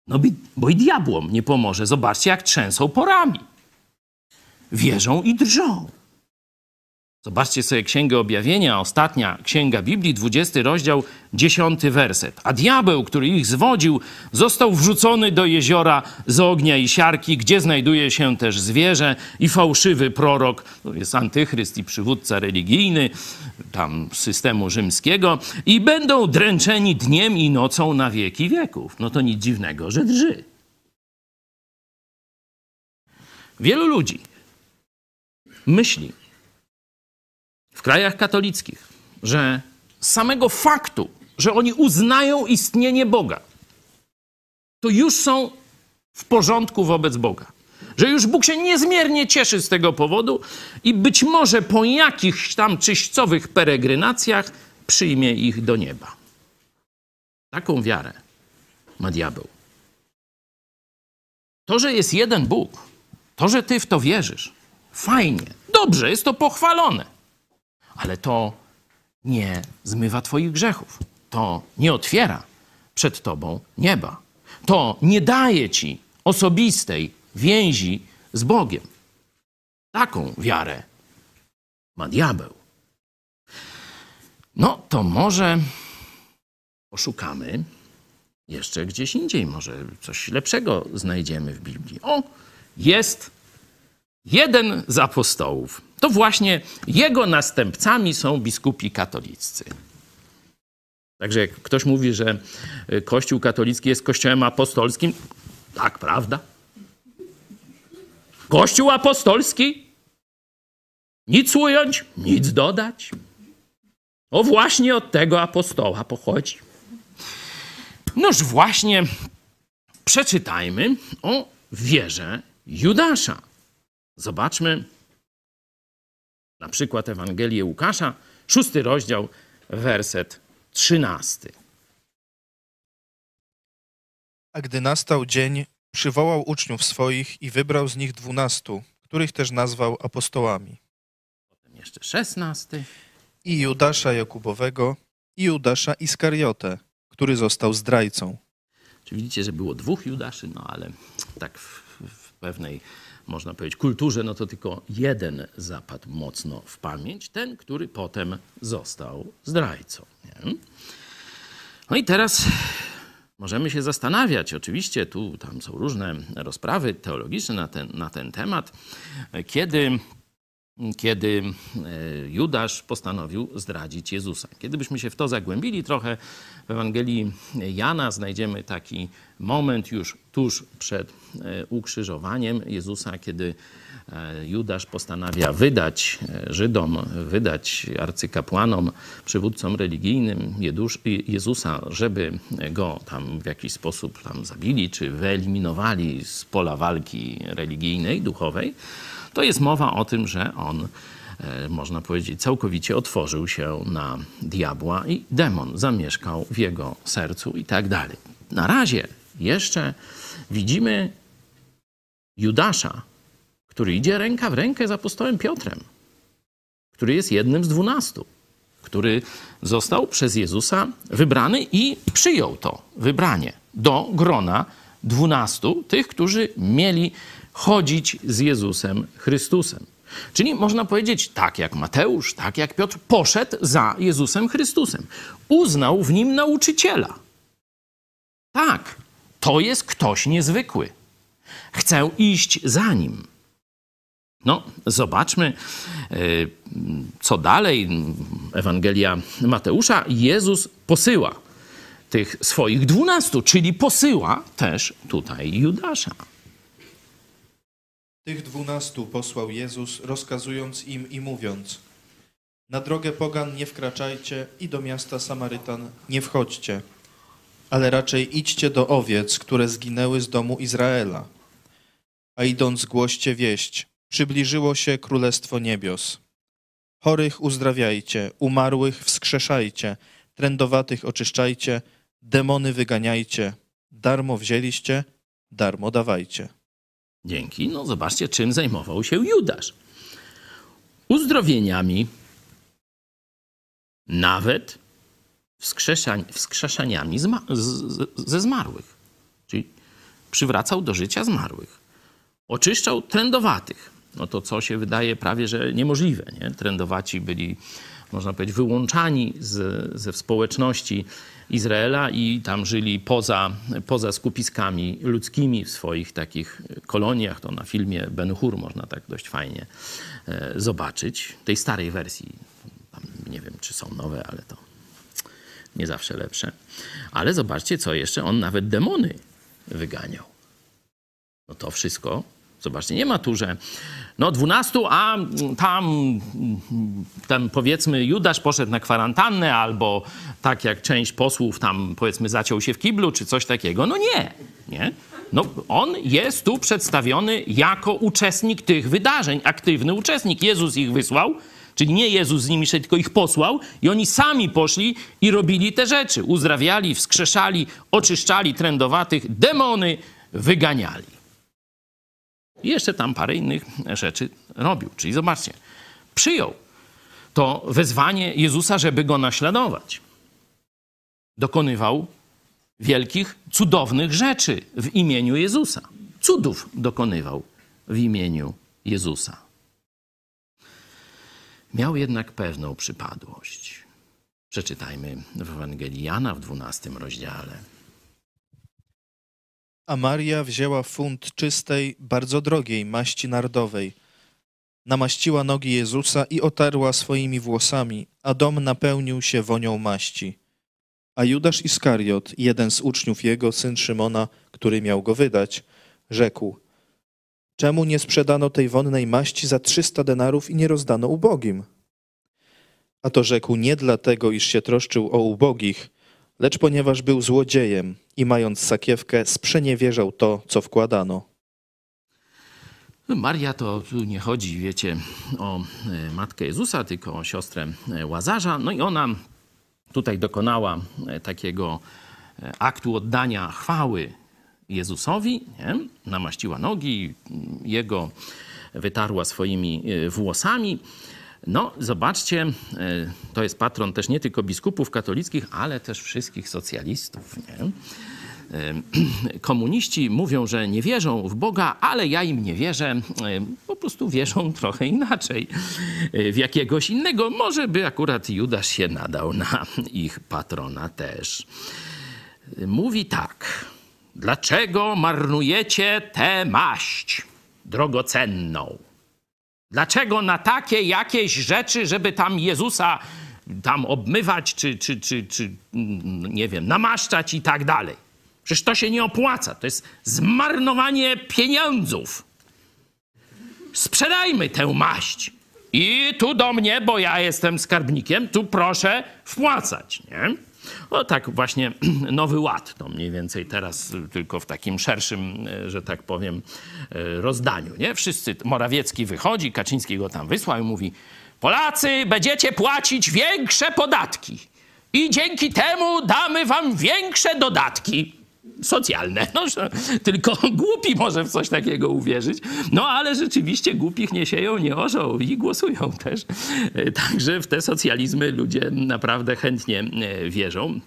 No bo i diabłom nie pomoże. Zobaczcie, jak trzęsą porami. Wierzą i drżą. Zobaczcie sobie Księgę Objawienia, ostatnia Księga Biblii, 20 rozdział, 10 werset. A diabeł, który ich zwodził, został wrzucony do jeziora z ognia i siarki, gdzie znajduje się też zwierzę i fałszywy prorok, to jest antychryst i przywódca religijny tam systemu rzymskiego i będą dręczeni dniem i nocą na wieki wieków. No to nic dziwnego, że drży. Wielu ludzi myśli, w krajach katolickich, że samego faktu, że oni uznają istnienie Boga, to już są w porządku wobec Boga. Że już Bóg się niezmiernie cieszy z tego powodu i być może po jakichś tam czyścowych peregrinacjach przyjmie ich do nieba. Taką wiarę ma diabeł. To, że jest jeden Bóg, to, że ty w to wierzysz, fajnie, dobrze, jest to pochwalone ale to nie zmywa Twoich grzechów. To nie otwiera przed Tobą nieba. To nie daje Ci osobistej więzi z Bogiem. Taką wiarę ma diabeł. No to może poszukamy jeszcze gdzieś indziej, może coś lepszego znajdziemy w Biblii. O, jest jeden z apostołów to właśnie jego następcami są biskupi katoliccy. Także jak ktoś mówi, że Kościół katolicki jest kościołem apostolskim, tak, prawda? Kościół apostolski? Nic ująć, nic dodać. O właśnie od tego apostoła pochodzi. Noż właśnie przeczytajmy o wierze Judasza. Zobaczmy, na przykład Ewangelię Łukasza, szósty rozdział, werset trzynasty. A gdy nastał dzień, przywołał uczniów swoich i wybrał z nich dwunastu, których też nazwał apostołami. Potem jeszcze szesnasty. I Judasza Jakubowego, i Judasza Iskariotę, który został zdrajcą. Czy widzicie, że było dwóch Judaszy, no ale tak w, w pewnej można powiedzieć, kulturze, no to tylko jeden zapadł mocno w pamięć, ten, który potem został zdrajcą. Nie? No i teraz możemy się zastanawiać, oczywiście tu tam są różne rozprawy teologiczne na ten, na ten temat, kiedy kiedy e, Judasz postanowił zdradzić Jezusa. Kiedybyśmy się w to zagłębili trochę, w Ewangelii Jana znajdziemy taki moment już tuż przed e, ukrzyżowaniem Jezusa, kiedy e, Judasz postanawia wydać Żydom, wydać arcykapłanom, przywódcom religijnym Jezusa, żeby go tam w jakiś sposób tam zabili, czy wyeliminowali z pola walki religijnej, duchowej to jest mowa o tym, że on, e, można powiedzieć, całkowicie otworzył się na diabła i demon zamieszkał w jego sercu i tak dalej. Na razie jeszcze widzimy Judasza, który idzie ręka w rękę z apostołem Piotrem, który jest jednym z dwunastu, który został przez Jezusa wybrany i przyjął to wybranie do grona dwunastu, tych, którzy mieli chodzić z Jezusem Chrystusem. Czyli można powiedzieć, tak jak Mateusz, tak jak Piotr, poszedł za Jezusem Chrystusem. Uznał w nim nauczyciela. Tak, to jest ktoś niezwykły. Chcę iść za nim. No, zobaczmy, e, co dalej. Ewangelia Mateusza. Jezus posyła tych swoich dwunastu, czyli posyła też tutaj Judasza. Tych dwunastu posłał Jezus, rozkazując im i mówiąc: Na drogę pogan nie wkraczajcie i do miasta Samarytan nie wchodźcie, ale raczej idźcie do owiec, które zginęły z domu Izraela. A idąc głoście wieść: Przybliżyło się królestwo niebios. Chorych uzdrawiajcie, umarłych wskrzeszajcie, trędowatych oczyszczajcie, demony wyganiajcie. Darmo wzięliście, darmo dawajcie. Dzięki. No zobaczcie, czym zajmował się Judasz. Uzdrowieniami, nawet wskrzeszań, wskrzeszaniami z, z, ze zmarłych. Czyli przywracał do życia zmarłych. Oczyszczał trędowatych. No to co się wydaje prawie, że niemożliwe. Nie? Trędowaci byli, można powiedzieć, wyłączani z, ze społeczności Izraela i tam żyli poza, poza skupiskami ludzkimi w swoich takich koloniach. To na filmie Ben Hur można tak dość fajnie e, zobaczyć. Tej starej wersji. Nie wiem, czy są nowe, ale to nie zawsze lepsze. Ale zobaczcie, co jeszcze. On nawet demony wyganiał. No to wszystko Zobaczcie, nie ma tu, że no 12, a tam, tam powiedzmy Judasz poszedł na kwarantannę albo tak jak część posłów tam powiedzmy zaciął się w kiblu czy coś takiego. No nie, nie. No on jest tu przedstawiony jako uczestnik tych wydarzeń, aktywny uczestnik. Jezus ich wysłał, czyli nie Jezus z nimi szedł, tylko ich posłał i oni sami poszli i robili te rzeczy. Uzdrawiali, wskrzeszali, oczyszczali trędowatych, demony wyganiali. I jeszcze tam parę innych rzeczy robił. Czyli zobaczcie, przyjął to wezwanie Jezusa, żeby go naśladować. Dokonywał wielkich, cudownych rzeczy w imieniu Jezusa. Cudów dokonywał w imieniu Jezusa. Miał jednak pewną przypadłość. Przeczytajmy w Ewangelii Jana w 12 rozdziale. A Maria wzięła funt czystej, bardzo drogiej maści nardowej. Namaściła nogi Jezusa i otarła swoimi włosami, a dom napełnił się wonią maści. A Judasz Iskariot, jeden z uczniów jego, syn Szymona, który miał go wydać, rzekł: Czemu nie sprzedano tej wonnej maści za trzysta denarów i nie rozdano ubogim? A to rzekł nie dlatego, iż się troszczył o ubogich, lecz ponieważ był złodziejem i mając sakiewkę, sprzeniewierzał to, co wkładano. No, Maria to tu nie chodzi, wiecie, o e, matkę Jezusa, tylko o siostrę e, Łazarza. No i ona tutaj dokonała e, takiego aktu oddania chwały Jezusowi, nie? namaściła nogi, jego wytarła swoimi włosami. No, zobaczcie, e, to jest patron też nie tylko biskupów katolickich, ale też wszystkich socjalistów. Nie? E, [clears throat] komuniści mówią, że nie wierzą w Boga, ale ja im nie wierzę. E, po prostu wierzą [laughs] trochę inaczej, w jakiegoś innego. Może by akurat Judasz się nadał na [laughs] ich patrona też. Mówi tak. Dlaczego marnujecie tę maść drogocenną? Dlaczego na takie jakieś rzeczy, żeby tam Jezusa tam obmywać, czy, czy, czy, czy nie wiem, namaszczać i tak dalej? Przecież to się nie opłaca. To jest zmarnowanie pieniądzów. Sprzedajmy tę maść. I tu do mnie, bo ja jestem skarbnikiem, tu proszę wpłacać, nie? O tak właśnie [clears throat] nowy ład, to mniej więcej teraz tylko w takim szerszym, e, że tak powiem, e, rozdaniu. Nie? Wszyscy, Morawiecki wychodzi, Kaczyński go tam wysłał i mówi Polacy, będziecie płacić większe podatki i dzięki temu damy wam większe dodatki socjalne. No, tylko [laughs] głupi może w coś takiego uwierzyć. No ale rzeczywiście głupich nie sieją, nie orzą i głosują też. Także w te socjalizmy ludzie naprawdę chętnie e, wierzą.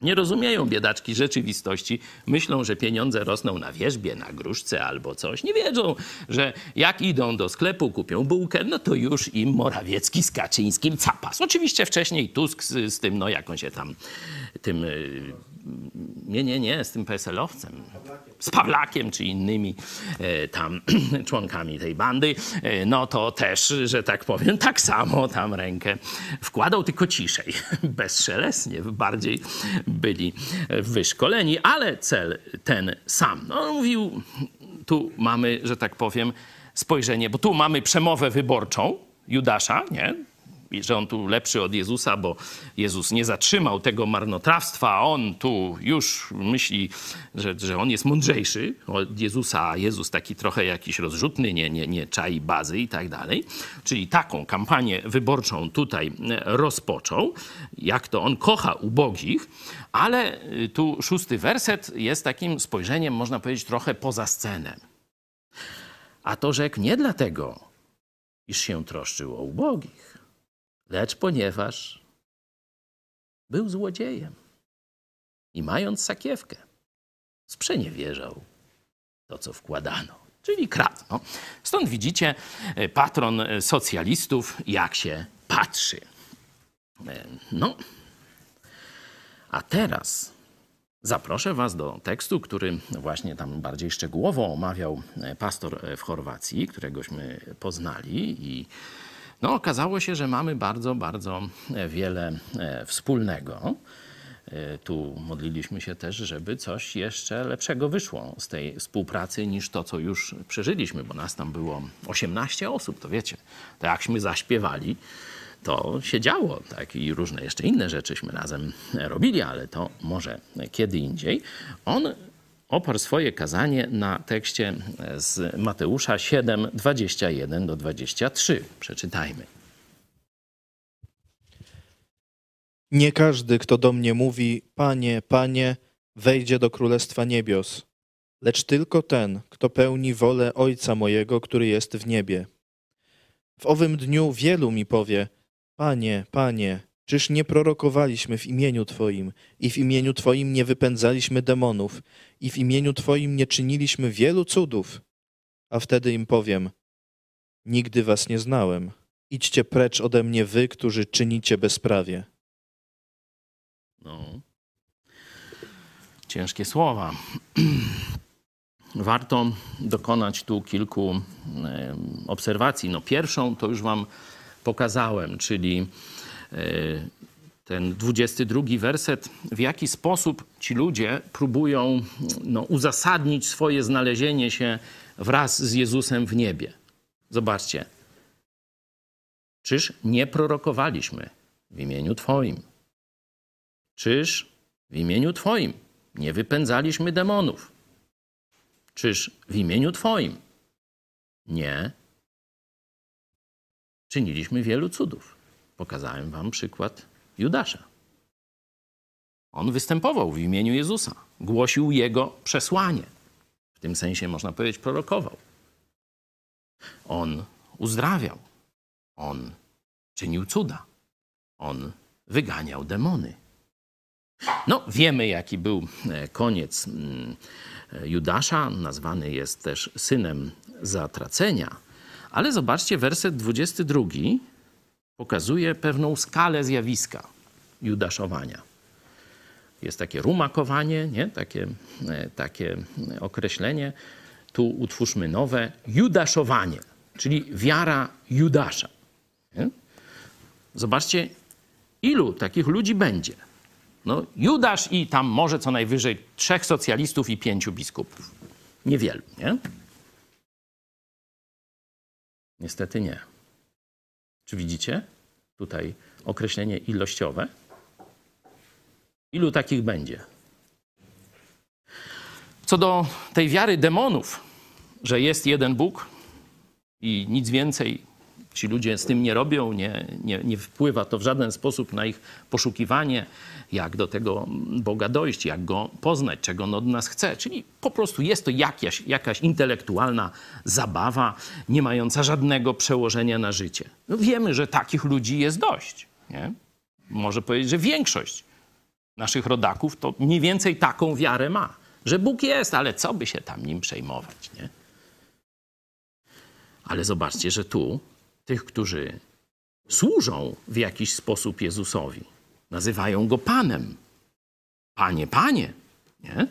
Nie rozumieją biedaczki rzeczywistości. Myślą, że pieniądze rosną na wierzbie, na gruszce albo coś. Nie wiedzą, że jak idą do sklepu, kupią bułkę, no to już im Morawiecki z Kaczyńskim capas. Oczywiście wcześniej Tusk z, z tym, no jak on się tam tym e, nie, nie, nie, z tym PSL-owcem, z Pawlakiem czy innymi e, tam [clears throat] członkami tej bandy, e, no to też, że tak powiem, tak samo tam rękę wkładał, tylko ciszej, [laughs] bezszelestnie, bardziej byli wyszkoleni, ale cel ten sam. No, mówił, tu mamy, że tak powiem, spojrzenie, bo tu mamy przemowę wyborczą Judasza, nie? Że on tu lepszy od Jezusa, bo Jezus nie zatrzymał tego marnotrawstwa, a on tu już myśli, że, że on jest mądrzejszy od Jezusa, a Jezus taki trochę jakiś rozrzutny, nie, nie, nie czai bazy i tak dalej. Czyli taką kampanię wyborczą tutaj rozpoczął, jak to on kocha ubogich, ale tu szósty werset jest takim spojrzeniem, można powiedzieć, trochę poza scenę. A to rzekł nie dlatego, iż się troszczył o ubogich, lecz ponieważ był złodziejem i mając sakiewkę, sprzeniewierzał to, co wkładano, czyli kradł. No. Stąd widzicie e, patron socjalistów, jak się patrzy. E, no, a teraz Zaproszę Was do tekstu, który właśnie tam bardziej szczegółowo omawiał e, pastor w Chorwacji, któregośmy poznali i no, okazało się, że mamy bardzo, bardzo wiele e, wspólnego. E, tu modliliśmy się też, żeby coś jeszcze lepszego wyszło z tej współpracy niż to, co już przeżyliśmy, bo nas tam było 18 osób, to wiecie. To jakśmy zaśpiewali, to się działo, tak? I różne jeszcze inne rzeczyśmy razem robili, ale to może kiedy indziej. On oparł swoje kazanie na tekście z Mateusza 7, 21 do 23. Przeczytajmy. Nie każdy, kto do mnie mówi, Panie, Panie, wejdzie do Królestwa Niebios, lecz tylko ten, kto pełni wolę Ojca mojego, który jest w niebie. W owym dniu wielu mi powie, Panie, Panie, czyż nie prorokowaliśmy w imieniu Twoim i w imieniu Twoim nie wypędzaliśmy demonów i w imieniu Twoim nie czyniliśmy wielu cudów? A wtedy im powiem, nigdy Was nie znałem. Idźcie precz ode mnie wy, którzy czynicie bezprawie. No. Ciężkie słowa. [clears throat] Warto dokonać tu kilku obserwacji. No pierwszą to już wam pokazałem, czyli ten 22 werset, w jaki sposób ci ludzie próbują no, uzasadnić swoje znalezienie się wraz z Jezusem w niebie. Zobaczcie. Czyż nie prorokowaliśmy w imieniu Twoim? Czyż w imieniu Twoim nie wypędzaliśmy demonów? Czyż w imieniu Twoim nie czyniliśmy wielu cudów. Pokazałem wam przykład Judasza. On występował w imieniu Jezusa, głosił Jego przesłanie. W tym sensie można powiedzieć prorokował. On uzdrawiał. On czynił cuda. On wyganiał demony. No, wiemy, jaki był e, koniec mm, Judasza. Nazwany jest też synem zatracenia. Ale zobaczcie, werset 22 pokazuje pewną skalę zjawiska judaszowania. Jest takie rumakowanie, nie? Takie, e, takie określenie. Tu utwórzmy nowe judaszowanie, czyli wiara Judasza. Nie? Zobaczcie, ilu takich ludzi będzie. No, Judasz i tam może co najwyżej trzech socjalistów i pięciu biskupów. Niewielu, nie? Niestety nie. Czy widzicie tutaj określenie ilościowe? Ilu takich będzie? Co do tej wiary demonów, że jest jeden Bóg i nic więcej ci ludzie z tym nie robią, nie, nie, nie wpływa to w żaden sposób na ich poszukiwanie, jak do tego Boga dojść, jak go poznać, czego on od nas chce. Czyli po prostu jest to jakaś, jakaś intelektualna zabawa, nie mająca żadnego przełożenia na życie. No wiemy, że takich ludzi jest dość. Nie? Może powiedzieć, że większość naszych rodaków to mniej więcej taką wiarę ma, że Bóg jest, ale co by się tam nim przejmować, nie? Ale zobaczcie, że tu tych, którzy służą w jakiś sposób Jezusowi. Nazywają go Panem. panie, panie, nie?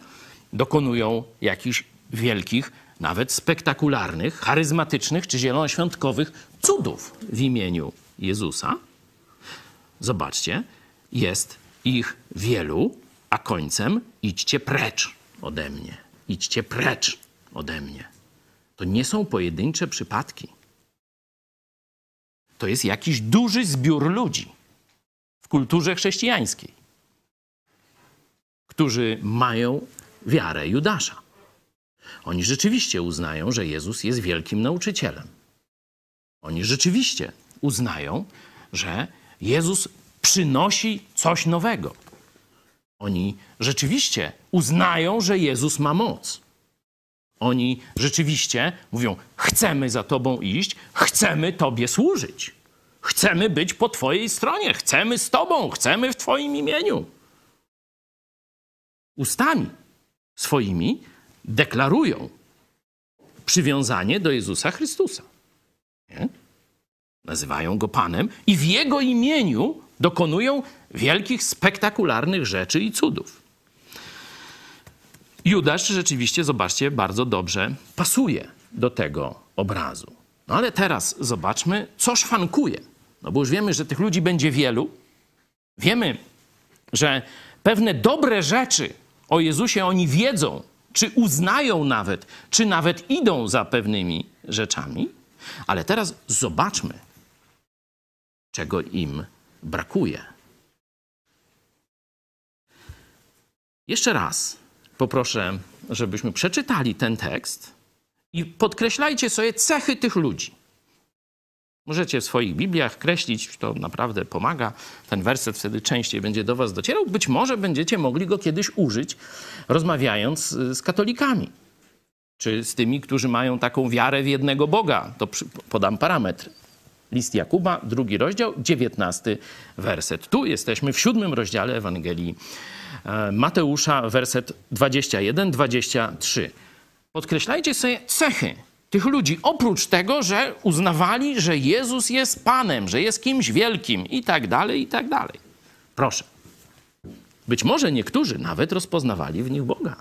dokonują jakichś wielkich, nawet spektakularnych, charyzmatycznych czy zielonoświątkowych cudów w imieniu Jezusa. Zobaczcie, jest ich wielu, a końcem idźcie precz ode mnie. Idźcie precz ode mnie. To nie są pojedyncze przypadki. To jest jakiś duży zbiór ludzi w kulturze chrześcijańskiej, którzy mają wiarę Judasza. Oni rzeczywiście uznają, że Jezus jest wielkim nauczycielem. Oni rzeczywiście uznają, że Jezus przynosi coś nowego. Oni rzeczywiście uznają, że Jezus ma moc. Oni rzeczywiście mówią: Chcemy za Tobą iść, chcemy Tobie służyć, chcemy być po Twojej stronie, chcemy z Tobą, chcemy w Twoim imieniu. Ustami swoimi deklarują przywiązanie do Jezusa Chrystusa. Nie? Nazywają go Panem i w Jego imieniu dokonują wielkich, spektakularnych rzeczy i cudów. Judasz rzeczywiście, zobaczcie, bardzo dobrze pasuje do tego obrazu. No ale teraz zobaczmy, co szwankuje. No bo już wiemy, że tych ludzi będzie wielu. Wiemy, że pewne dobre rzeczy o Jezusie oni wiedzą, czy uznają nawet, czy nawet idą za pewnymi rzeczami. Ale teraz zobaczmy, czego im brakuje. Jeszcze raz poproszę, żebyśmy przeczytali ten tekst i podkreślajcie sobie cechy tych ludzi. Możecie w swoich Bibliach kreślić, to naprawdę pomaga. Ten werset wtedy częściej będzie do Was docierał. Być może będziecie mogli go kiedyś użyć, rozmawiając z katolikami, czy z tymi, którzy mają taką wiarę w jednego Boga. To podam parametr. List Jakuba, drugi rozdział, dziewiętnasty werset. Tu jesteśmy w siódmym rozdziale Ewangelii Mateusza, werset 21-23. Podkreślajcie sobie cechy tych ludzi, oprócz tego, że uznawali, że Jezus jest Panem, że jest kimś wielkim i tak dalej, i tak dalej. Proszę. Być może niektórzy nawet rozpoznawali w nich Boga.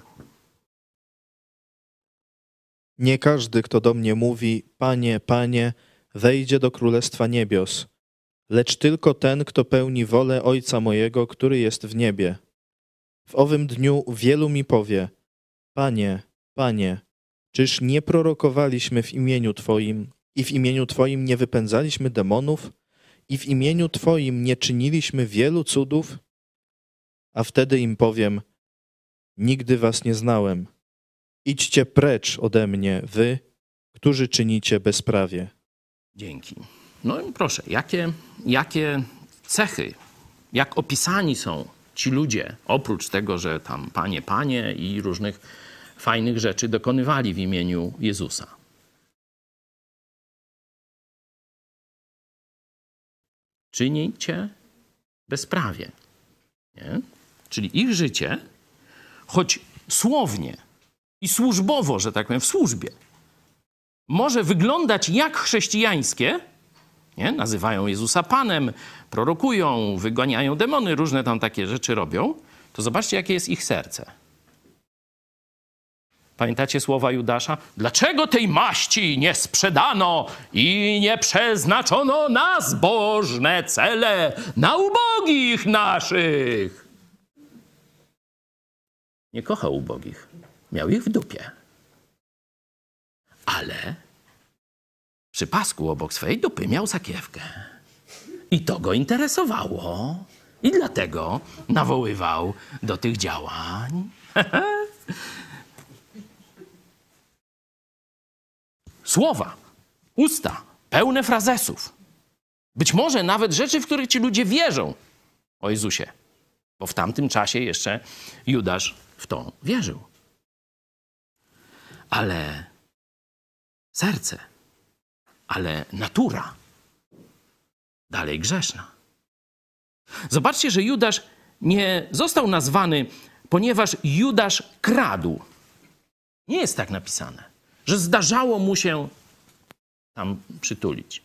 Nie każdy, kto do mnie mówi, Panie, Panie, wejdzie do Królestwa Niebios, lecz tylko ten, kto pełni wolę Ojca mojego, który jest w niebie. W owym dniu wielu mi powie, Panie, Panie, czyż nie prorokowaliśmy w imieniu Twoim i w imieniu Twoim nie wypędzaliśmy demonów i w imieniu Twoim nie czyniliśmy wielu cudów? A wtedy im powiem, nigdy was nie znałem. Idźcie precz ode mnie, wy, którzy czynicie bezprawie. Dzięki. No i proszę, jakie, jakie cechy, jak opisani są ci ludzie, oprócz tego, że tam panie, panie i różnych fajnych rzeczy dokonywali w imieniu Jezusa. Czynicie bezprawie. Nie? Czyli ich życie, choć słownie i służbowo, że tak powiem, w służbie, może wyglądać jak chrześcijańskie, nie? nazywają Jezusa Panem, prorokują, wyganiają demony, różne tam takie rzeczy robią, to zobaczcie, jakie jest ich serce. Pamiętacie słowa Judasza? Dlaczego tej maści nie sprzedano i nie przeznaczono na zbożne cele, na ubogich naszych? Nie kochał ubogich, miał ich w dupie ale przy pasku obok swojej dupy miał sakiewkę. I to go interesowało. I dlatego nawoływał do tych działań. [laughs] Słowa, usta, pełne frazesów. Być może nawet rzeczy, w których ci ludzie wierzą o Jezusie. Bo w tamtym czasie jeszcze Judasz w to wierzył. Ale serce, ale natura dalej grzeszna. Zobaczcie, że Judasz nie został nazwany, ponieważ Judasz kradł. Nie jest tak napisane, że zdarzało mu się tam przytulić.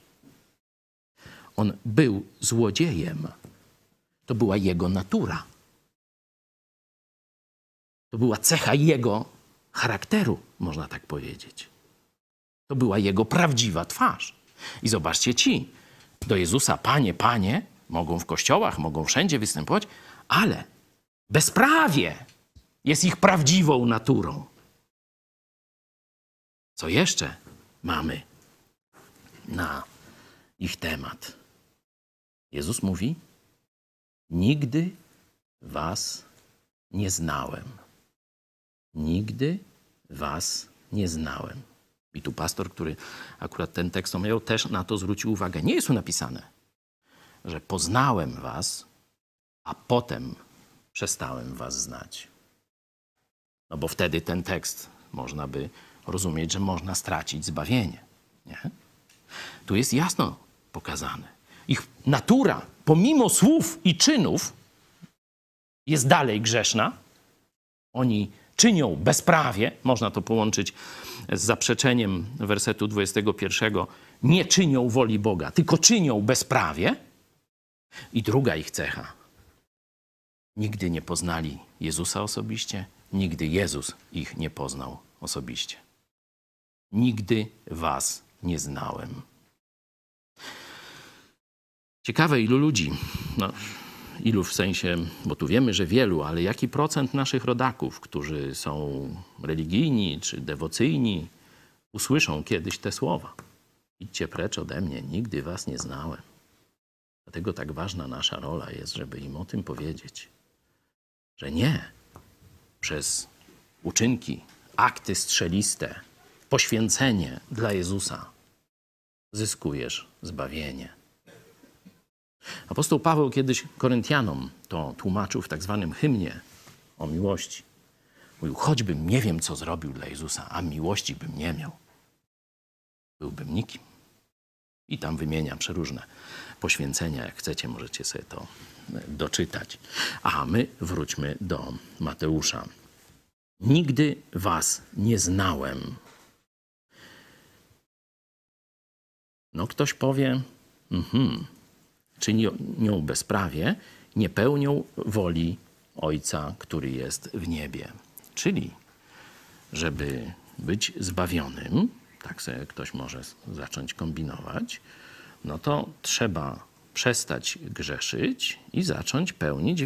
On był złodziejem. To była jego natura. To była cecha jego charakteru, można tak powiedzieć. To była jego prawdziwa twarz. I zobaczcie ci, do Jezusa, panie, panie, mogą w kościołach, mogą wszędzie występować, ale bezprawie jest ich prawdziwą naturą. Co jeszcze mamy na ich temat? Jezus mówi: Nigdy was nie znałem. Nigdy was nie znałem. I tu pastor, który akurat ten tekst omawiał, też na to zwrócił uwagę. Nie jest tu napisane, że poznałem was, a potem przestałem was znać. No bo wtedy ten tekst można by rozumieć, że można stracić zbawienie. Nie? Tu jest jasno pokazane. Ich natura, pomimo słów i czynów, jest dalej grzeszna. Oni czynią bezprawie, można to połączyć z zaprzeczeniem wersetu 21, nie czynią woli Boga, tylko czynią bezprawie. I druga ich cecha. Nigdy nie poznali Jezusa osobiście, nigdy Jezus ich nie poznał osobiście. Nigdy was nie znałem. Ciekawe, ilu ludzi, no, ilu w sensie, bo tu wiemy, że wielu, ale jaki procent naszych rodaków, którzy są religijni czy dewocyjni, usłyszą kiedyś te słowa. Idźcie precz ode mnie, nigdy was nie znałem. Dlatego tak ważna nasza rola jest, żeby im o tym powiedzieć, że nie przez uczynki, akty strzeliste, poświęcenie dla Jezusa zyskujesz zbawienie. Apostoł Paweł kiedyś Koryntianom to tłumaczył w tak zwanym hymnie o miłości. Mówił, choćbym nie wiem, co zrobił dla Jezusa, a miłości bym nie miał, byłbym nikim. I tam wymienia przeróżne poświęcenia. Jak chcecie, możecie sobie to doczytać. A my wróćmy do Mateusza. Nigdy was nie znałem. No, ktoś powie, mhm, czynią bezprawie, nie pełnią woli Ojca, który jest w niebie. Czyli, żeby być zbawionym, tak sobie ktoś może zacząć kombinować, no to trzeba przestać grzeszyć i zacząć pełnić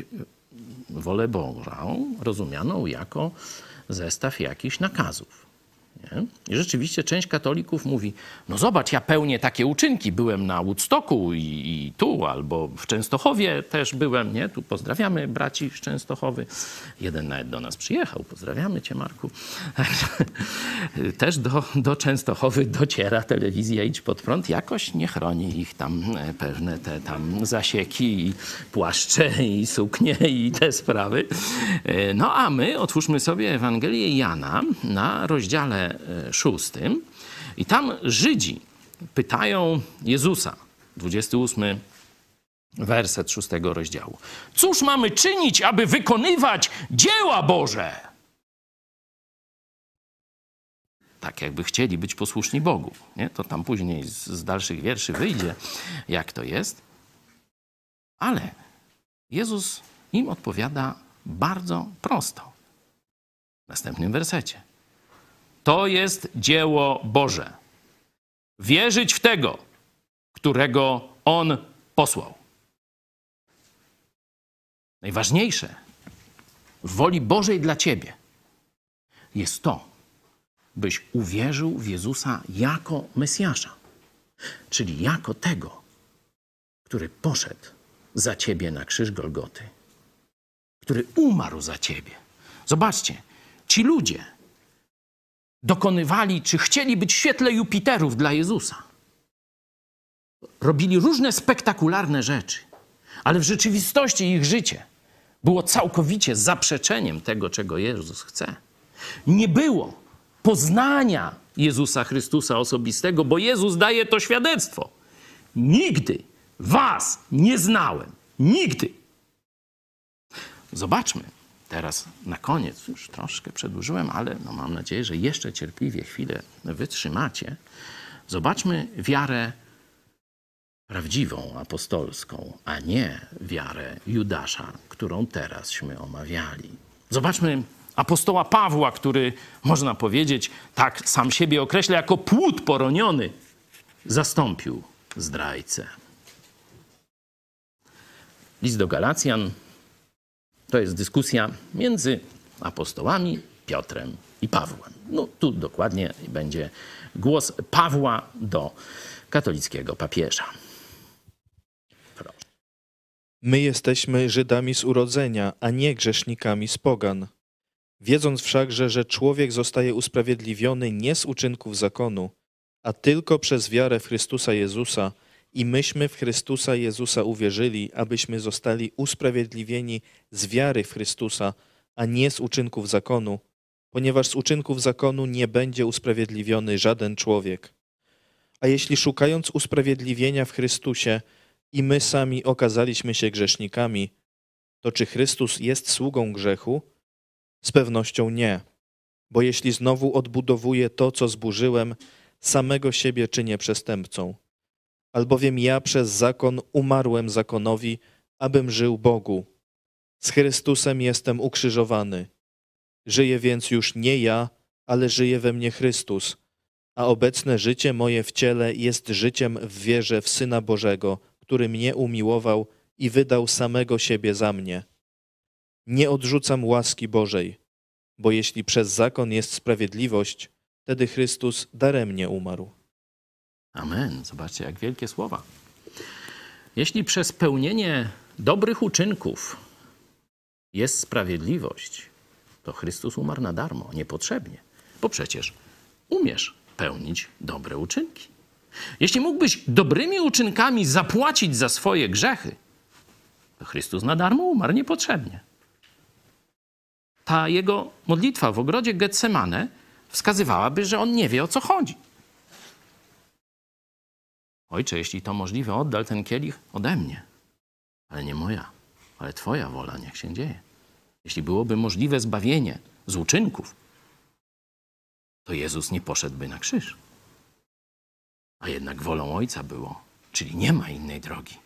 wolę Bożą, rozumianą jako zestaw jakichś nakazów. Nie? I rzeczywiście część katolików mówi, no zobacz, ja pełnię takie uczynki, byłem na Woodstocku i, i, tu, albo w Częstochowie też byłem, nie? Tu pozdrawiamy braci z Częstochowy. Jeden nawet do nas przyjechał, pozdrawiamy cię Marku. [laughs] też do, do Częstochowy dociera telewizja Idź Pod Prąd, jakoś nie chroni ich tam e, pewne te tam zasieki i płaszcze i suknie i te sprawy. E, no a my otwórzmy sobie Ewangelię Jana na rozdziale szóstym. I tam Żydzi pytają Jezusa, 28 werset szóstego rozdziału. Cóż mamy czynić, aby wykonywać dzieła Boże? Tak jakby chcieli być posłuszni Bogu. Nie? To tam później z, z dalszych wierszy wyjdzie, jak to jest. Ale Jezus im odpowiada bardzo prosto. W następnym wersecie. To jest dzieło Boże. Wierzyć w tego, którego On posłał. Najważniejsze w woli Bożej dla Ciebie jest to, byś uwierzył w Jezusa jako Mesjasza, czyli jako tego, który poszedł za Ciebie na krzyż Golgoty, który umarł za Ciebie. Zobaczcie, ci ludzie, dokonywali, czy chcieli być w świetle Jupiterów dla Jezusa. Robili różne spektakularne rzeczy, ale w rzeczywistości ich życie było całkowicie zaprzeczeniem tego, czego Jezus chce. Nie było poznania Jezusa Chrystusa osobistego, bo Jezus daje to świadectwo. Nigdy was nie znałem. Nigdy. Zobaczmy, teraz na koniec, już troszkę przedłużyłem, ale no mam nadzieję, że jeszcze cierpliwie chwilę wytrzymacie. Zobaczmy wiarę prawdziwą, apostolską, a nie wiarę Judasza, którą terazśmy omawiali. Zobaczmy Apostoła Pawła, który, można powiedzieć, tak sam siebie określa, jako płód poroniony, zastąpił zdrajcę. List do Galacjan to jest dyskusja między apostołami Piotrem i Pawłem. No tu dokładnie będzie głos Pawła do katolickiego papieża. My jesteśmy Żydami z urodzenia, a nie grzesznikami z pogan. Wiedząc wszakże, że człowiek zostaje usprawiedliwiony nie z uczynków zakonu, a tylko przez wiarę w Chrystusa Jezusa, i myśmy w Chrystusa Jezusa uwierzyli, abyśmy zostali usprawiedliwieni z wiary w Chrystusa, a nie z uczynków zakonu, ponieważ z uczynków zakonu nie będzie usprawiedliwiony żaden człowiek. A jeśli szukając usprawiedliwienia w Chrystusie i my sami okazaliśmy się grzesznikami, to czy Chrystus jest sługą grzechu? Z pewnością nie. Bo jeśli znowu odbudowuję to, co zburzyłem, samego siebie czynię przestępcą. Albowiem ja przez zakon umarłem zakonowi, abym żył Bogu. Z Chrystusem jestem ukrzyżowany. Żyję więc już nie ja, ale żyje we mnie Chrystus, a obecne życie moje w ciele jest życiem w wierze w Syna Bożego, który mnie umiłował i wydał samego siebie za mnie. Nie odrzucam łaski Bożej, bo jeśli przez zakon jest sprawiedliwość, wtedy Chrystus daremnie umarł. Amen. Zobaczcie, jak wielkie słowa. Jeśli przez pełnienie dobrych uczynków jest sprawiedliwość, to Chrystus umarł na darmo, niepotrzebnie, bo przecież umiesz pełnić dobre uczynki. Jeśli mógłbyś dobrymi uczynkami zapłacić za swoje grzechy, to Chrystus na darmo umarł niepotrzebnie. Ta jego modlitwa w ogrodzie Getsemane wskazywałaby, że on nie wie o co chodzi. Ojcze, jeśli to możliwe, oddal ten kielich ode mnie, ale nie moja, ale Twoja wola niech się dzieje. Jeśli byłoby możliwe zbawienie z uczynków, to Jezus nie poszedłby na krzyż. A jednak wolą Ojca było, czyli nie ma innej drogi,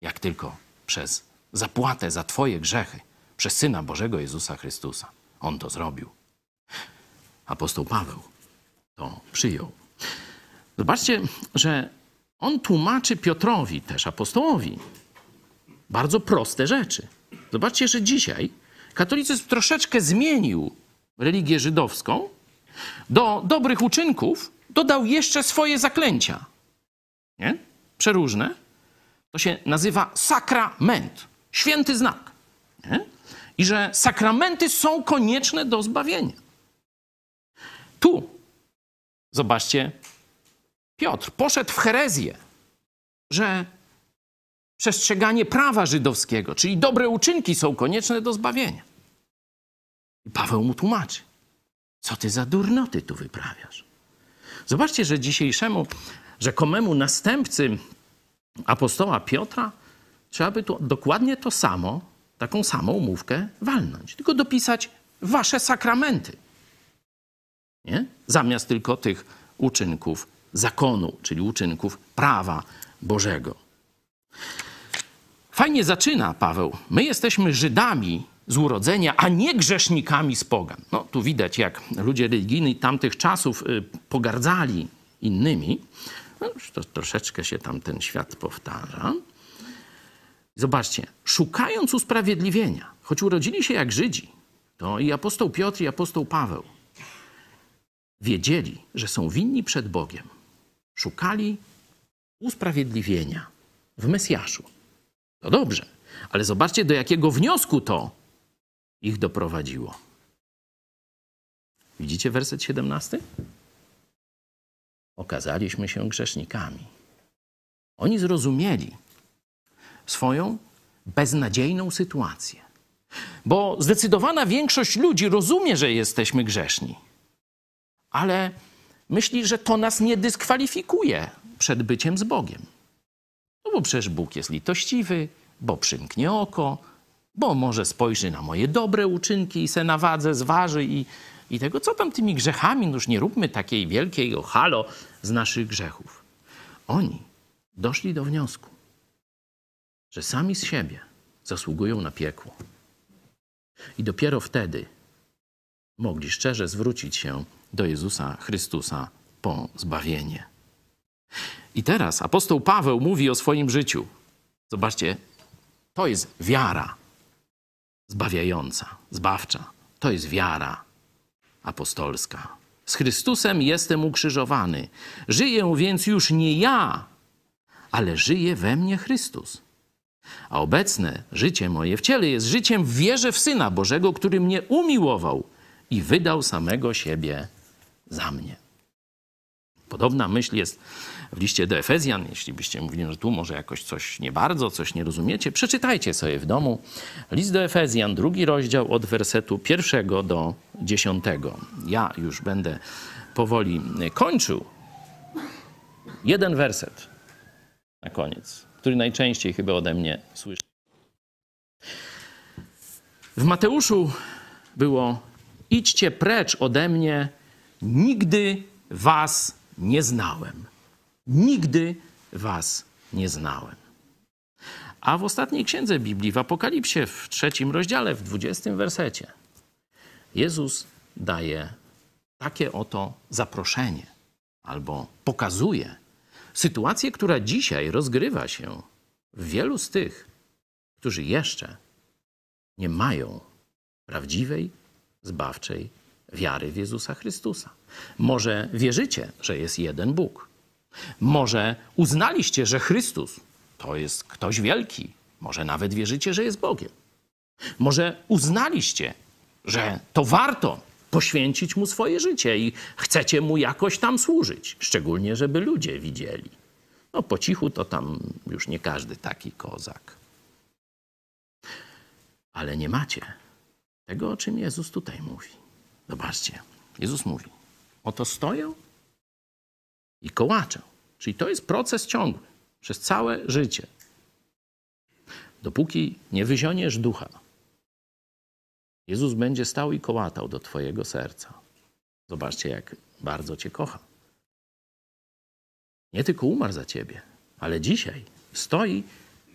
jak tylko przez zapłatę za Twoje grzechy, przez Syna Bożego Jezusa Chrystusa. On to zrobił. Apostoł Paweł to przyjął. Zobaczcie, że on tłumaczy Piotrowi, też apostołowi, bardzo proste rzeczy. Zobaczcie, że dzisiaj katolicyzm troszeczkę zmienił religię żydowską. Do dobrych uczynków dodał jeszcze swoje zaklęcia. Nie? Przeróżne. To się nazywa sakrament, święty znak. Nie? I że sakramenty są konieczne do zbawienia. Tu, zobaczcie, Piotr poszedł w herezję, że przestrzeganie prawa żydowskiego, czyli dobre uczynki są konieczne do zbawienia. I Paweł mu tłumaczy, co ty za durnoty tu wyprawiasz. Zobaczcie, że dzisiejszemu rzekomemu następcy apostoła Piotra trzeba by tu dokładnie to samo, taką samą umówkę walnąć, tylko dopisać wasze sakramenty. Nie? Zamiast tylko tych uczynków zakonu, czyli uczynków prawa Bożego. Fajnie zaczyna Paweł. My jesteśmy Żydami z urodzenia, a nie grzesznikami z pogan. No tu widać, jak ludzie religijni tamtych czasów y, pogardzali innymi. No, to troszeczkę się tam ten świat powtarza. Zobaczcie, szukając usprawiedliwienia, choć urodzili się jak Żydzi, to i apostoł Piotr, i apostoł Paweł wiedzieli, że są winni przed Bogiem. Szukali usprawiedliwienia w Mesjaszu. To dobrze, ale zobaczcie, do jakiego wniosku to ich doprowadziło. Widzicie werset 17? Okazaliśmy się grzesznikami. Oni zrozumieli swoją beznadziejną sytuację. Bo zdecydowana większość ludzi rozumie, że jesteśmy grzeszni, ale myśli, że to nas nie dyskwalifikuje przed byciem z Bogiem. No bo przecież Bóg jest litościwy, bo przymknie oko, bo może spojrzy na moje dobre uczynki i se na wadze zważy i, i tego, co tam tymi grzechami, no już nie róbmy takiej wielkiej halo z naszych grzechów. Oni doszli do wniosku, że sami z siebie zasługują na piekło. I dopiero wtedy mogli szczerze zwrócić się do Jezusa Chrystusa po zbawienie. I teraz apostoł Paweł mówi o swoim życiu. Zobaczcie, to jest wiara zbawiająca, zbawcza. To jest wiara apostolska. Z Chrystusem jestem ukrzyżowany. Żyję więc już nie ja, ale żyje we mnie Chrystus. A obecne życie moje w ciele jest życiem w wierze w Syna Bożego, który mnie umiłował i wydał samego siebie za mnie. Podobna myśl jest w liście do Efezjan. Jeśli byście mówili, że tu może jakoś coś nie bardzo, coś nie rozumiecie, przeczytajcie sobie w domu. List do Efezjan, drugi rozdział od wersetu pierwszego do dziesiątego. Ja już będę powoli kończył. Jeden werset na koniec, który najczęściej chyba ode mnie słyszy. W Mateuszu było: Idźcie precz ode mnie, nigdy was nie znałem. Nigdy was nie znałem. A w ostatniej księdze Biblii, w Apokalipsie, w trzecim rozdziale, w dwudziestym wersecie, Jezus daje takie oto zaproszenie albo pokazuje sytuację, która dzisiaj rozgrywa się w wielu z tych, którzy jeszcze nie mają prawdziwej, zbawczej wiary w Jezusa Chrystusa. Może wierzycie, że jest jeden Bóg. Może uznaliście, że Chrystus to jest ktoś wielki. Może nawet wierzycie, że jest Bogiem. Może uznaliście, że to warto poświęcić mu swoje życie i chcecie mu jakoś tam służyć, szczególnie żeby ludzie widzieli. No po cichu to tam już nie każdy taki kozak. Ale nie macie tego, o czym Jezus tutaj mówi. Zobaczcie, Jezus mówi: Oto stoję i kołaczę. Czyli to jest proces ciągły przez całe życie. Dopóki nie wyzioniesz ducha, Jezus będzie stał i kołatał do Twojego serca. Zobaczcie, jak bardzo Cię kocha. Nie tylko umarł za Ciebie, ale dzisiaj stoi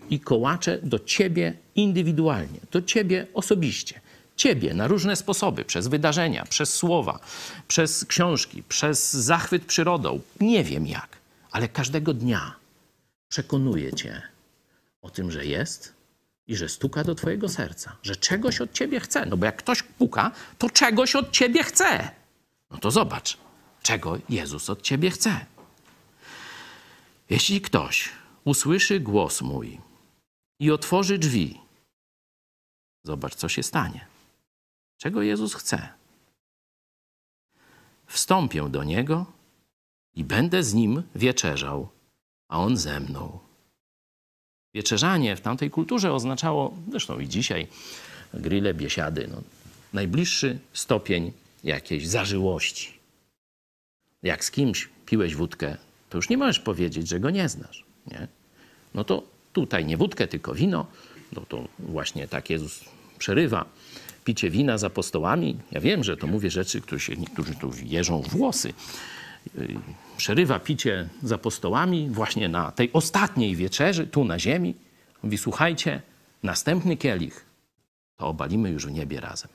i kołacze do Ciebie indywidualnie, do Ciebie osobiście. Ciebie na różne sposoby, przez wydarzenia, przez słowa, przez książki, przez zachwyt przyrodą, nie wiem jak, ale każdego dnia przekonuje Cię o tym, że jest i że stuka do Twojego serca, że czegoś od Ciebie chce. No bo jak ktoś puka, to czegoś od Ciebie chce. No to zobacz, czego Jezus od Ciebie chce. Jeśli ktoś usłyszy głos mój i otworzy drzwi, zobacz, co się stanie. Czego Jezus chce? Wstąpię do Niego i będę z Nim wieczerzał, a On ze mną. Wieczerzanie w tamtej kulturze oznaczało, zresztą i dzisiaj, grille, biesiady, no, najbliższy stopień jakiejś zażyłości. Jak z kimś piłeś wódkę, to już nie możesz powiedzieć, że go nie znasz. Nie? No to tutaj nie wódkę, tylko wino. No to właśnie tak Jezus przerywa picie wina za apostołami. Ja wiem, że to mówię rzeczy, które się niektórzy tu jeżą w włosy. Przerywa picie z apostołami właśnie na tej ostatniej wieczerzy, tu na ziemi. Mówi, słuchajcie, następny kielich to obalimy już w niebie razem.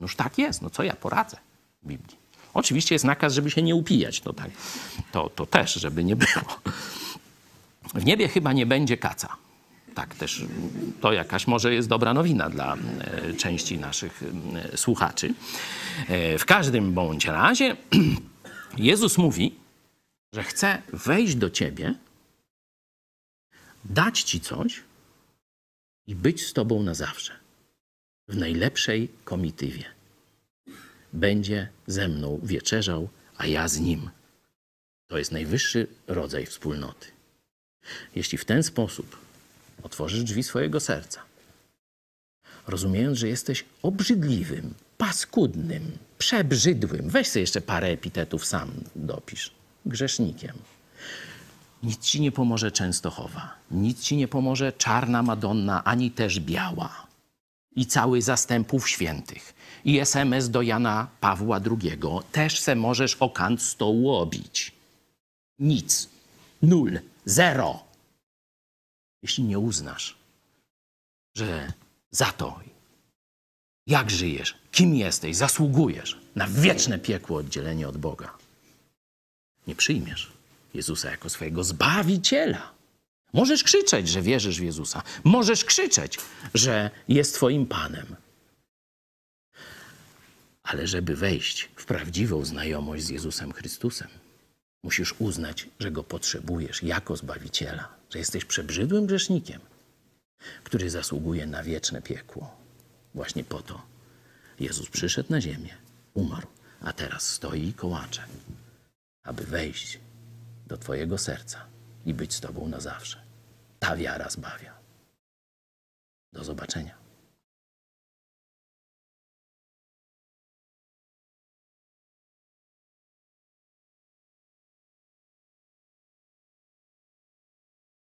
Noż tak jest, no co ja poradzę w Biblii. Oczywiście jest nakaz, żeby się nie upijać, to, tak, to, to też, żeby nie było. W niebie chyba nie będzie kaca tak też to jakaś może jest dobra nowina dla e, części naszych słuchaczy. E, w każdym bądź razie [clears throat] Jezus mówi, że chce wejść do ciebie, dać ci coś i być z tobą na zawsze. W najlepszej komitywie. Będzie ze mną wieczerzał, a ja z nim. To jest najwyższy rodzaj wspólnoty. Jeśli w ten sposób otworzysz drzwi swojego serca, rozumiejąc, że jesteś obrzydliwym, paskudnym, przebrzydłym, weź sobie jeszcze parę epitetów sam dopisz, grzesznikiem. Nic ci nie pomoże Częstochowa, nic ci nie pomoże czarna Madonna, ani też biała. I cały zastępów świętych. I SMS do Jana Pawła II. Też se możesz o kant stołu obić. Nic. Nul. Zero jeśli nie uznasz, że za to, jak żyjesz, kim jesteś, zasługujesz na wieczne piekło oddzielenie od Boga, nie przyjmiesz Jezusa jako swojego zbawiciela. Możesz krzyczeć, że wierzysz w Jezusa. Możesz krzyczeć, że jest Twoim Panem. Ale żeby wejść w prawdziwą znajomość z Jezusem Chrystusem, musisz uznać, że Go potrzebujesz jako Zbawiciela, że jesteś przebrzydłym grzesznikiem, który zasługuje na wieczne piekło. Właśnie po to Jezus przyszedł na ziemię, umarł, a teraz stoi i kołacze, aby wejść do Twojego serca i być z Tobą na zawsze. Ta wiara zbawia. Do zobaczenia.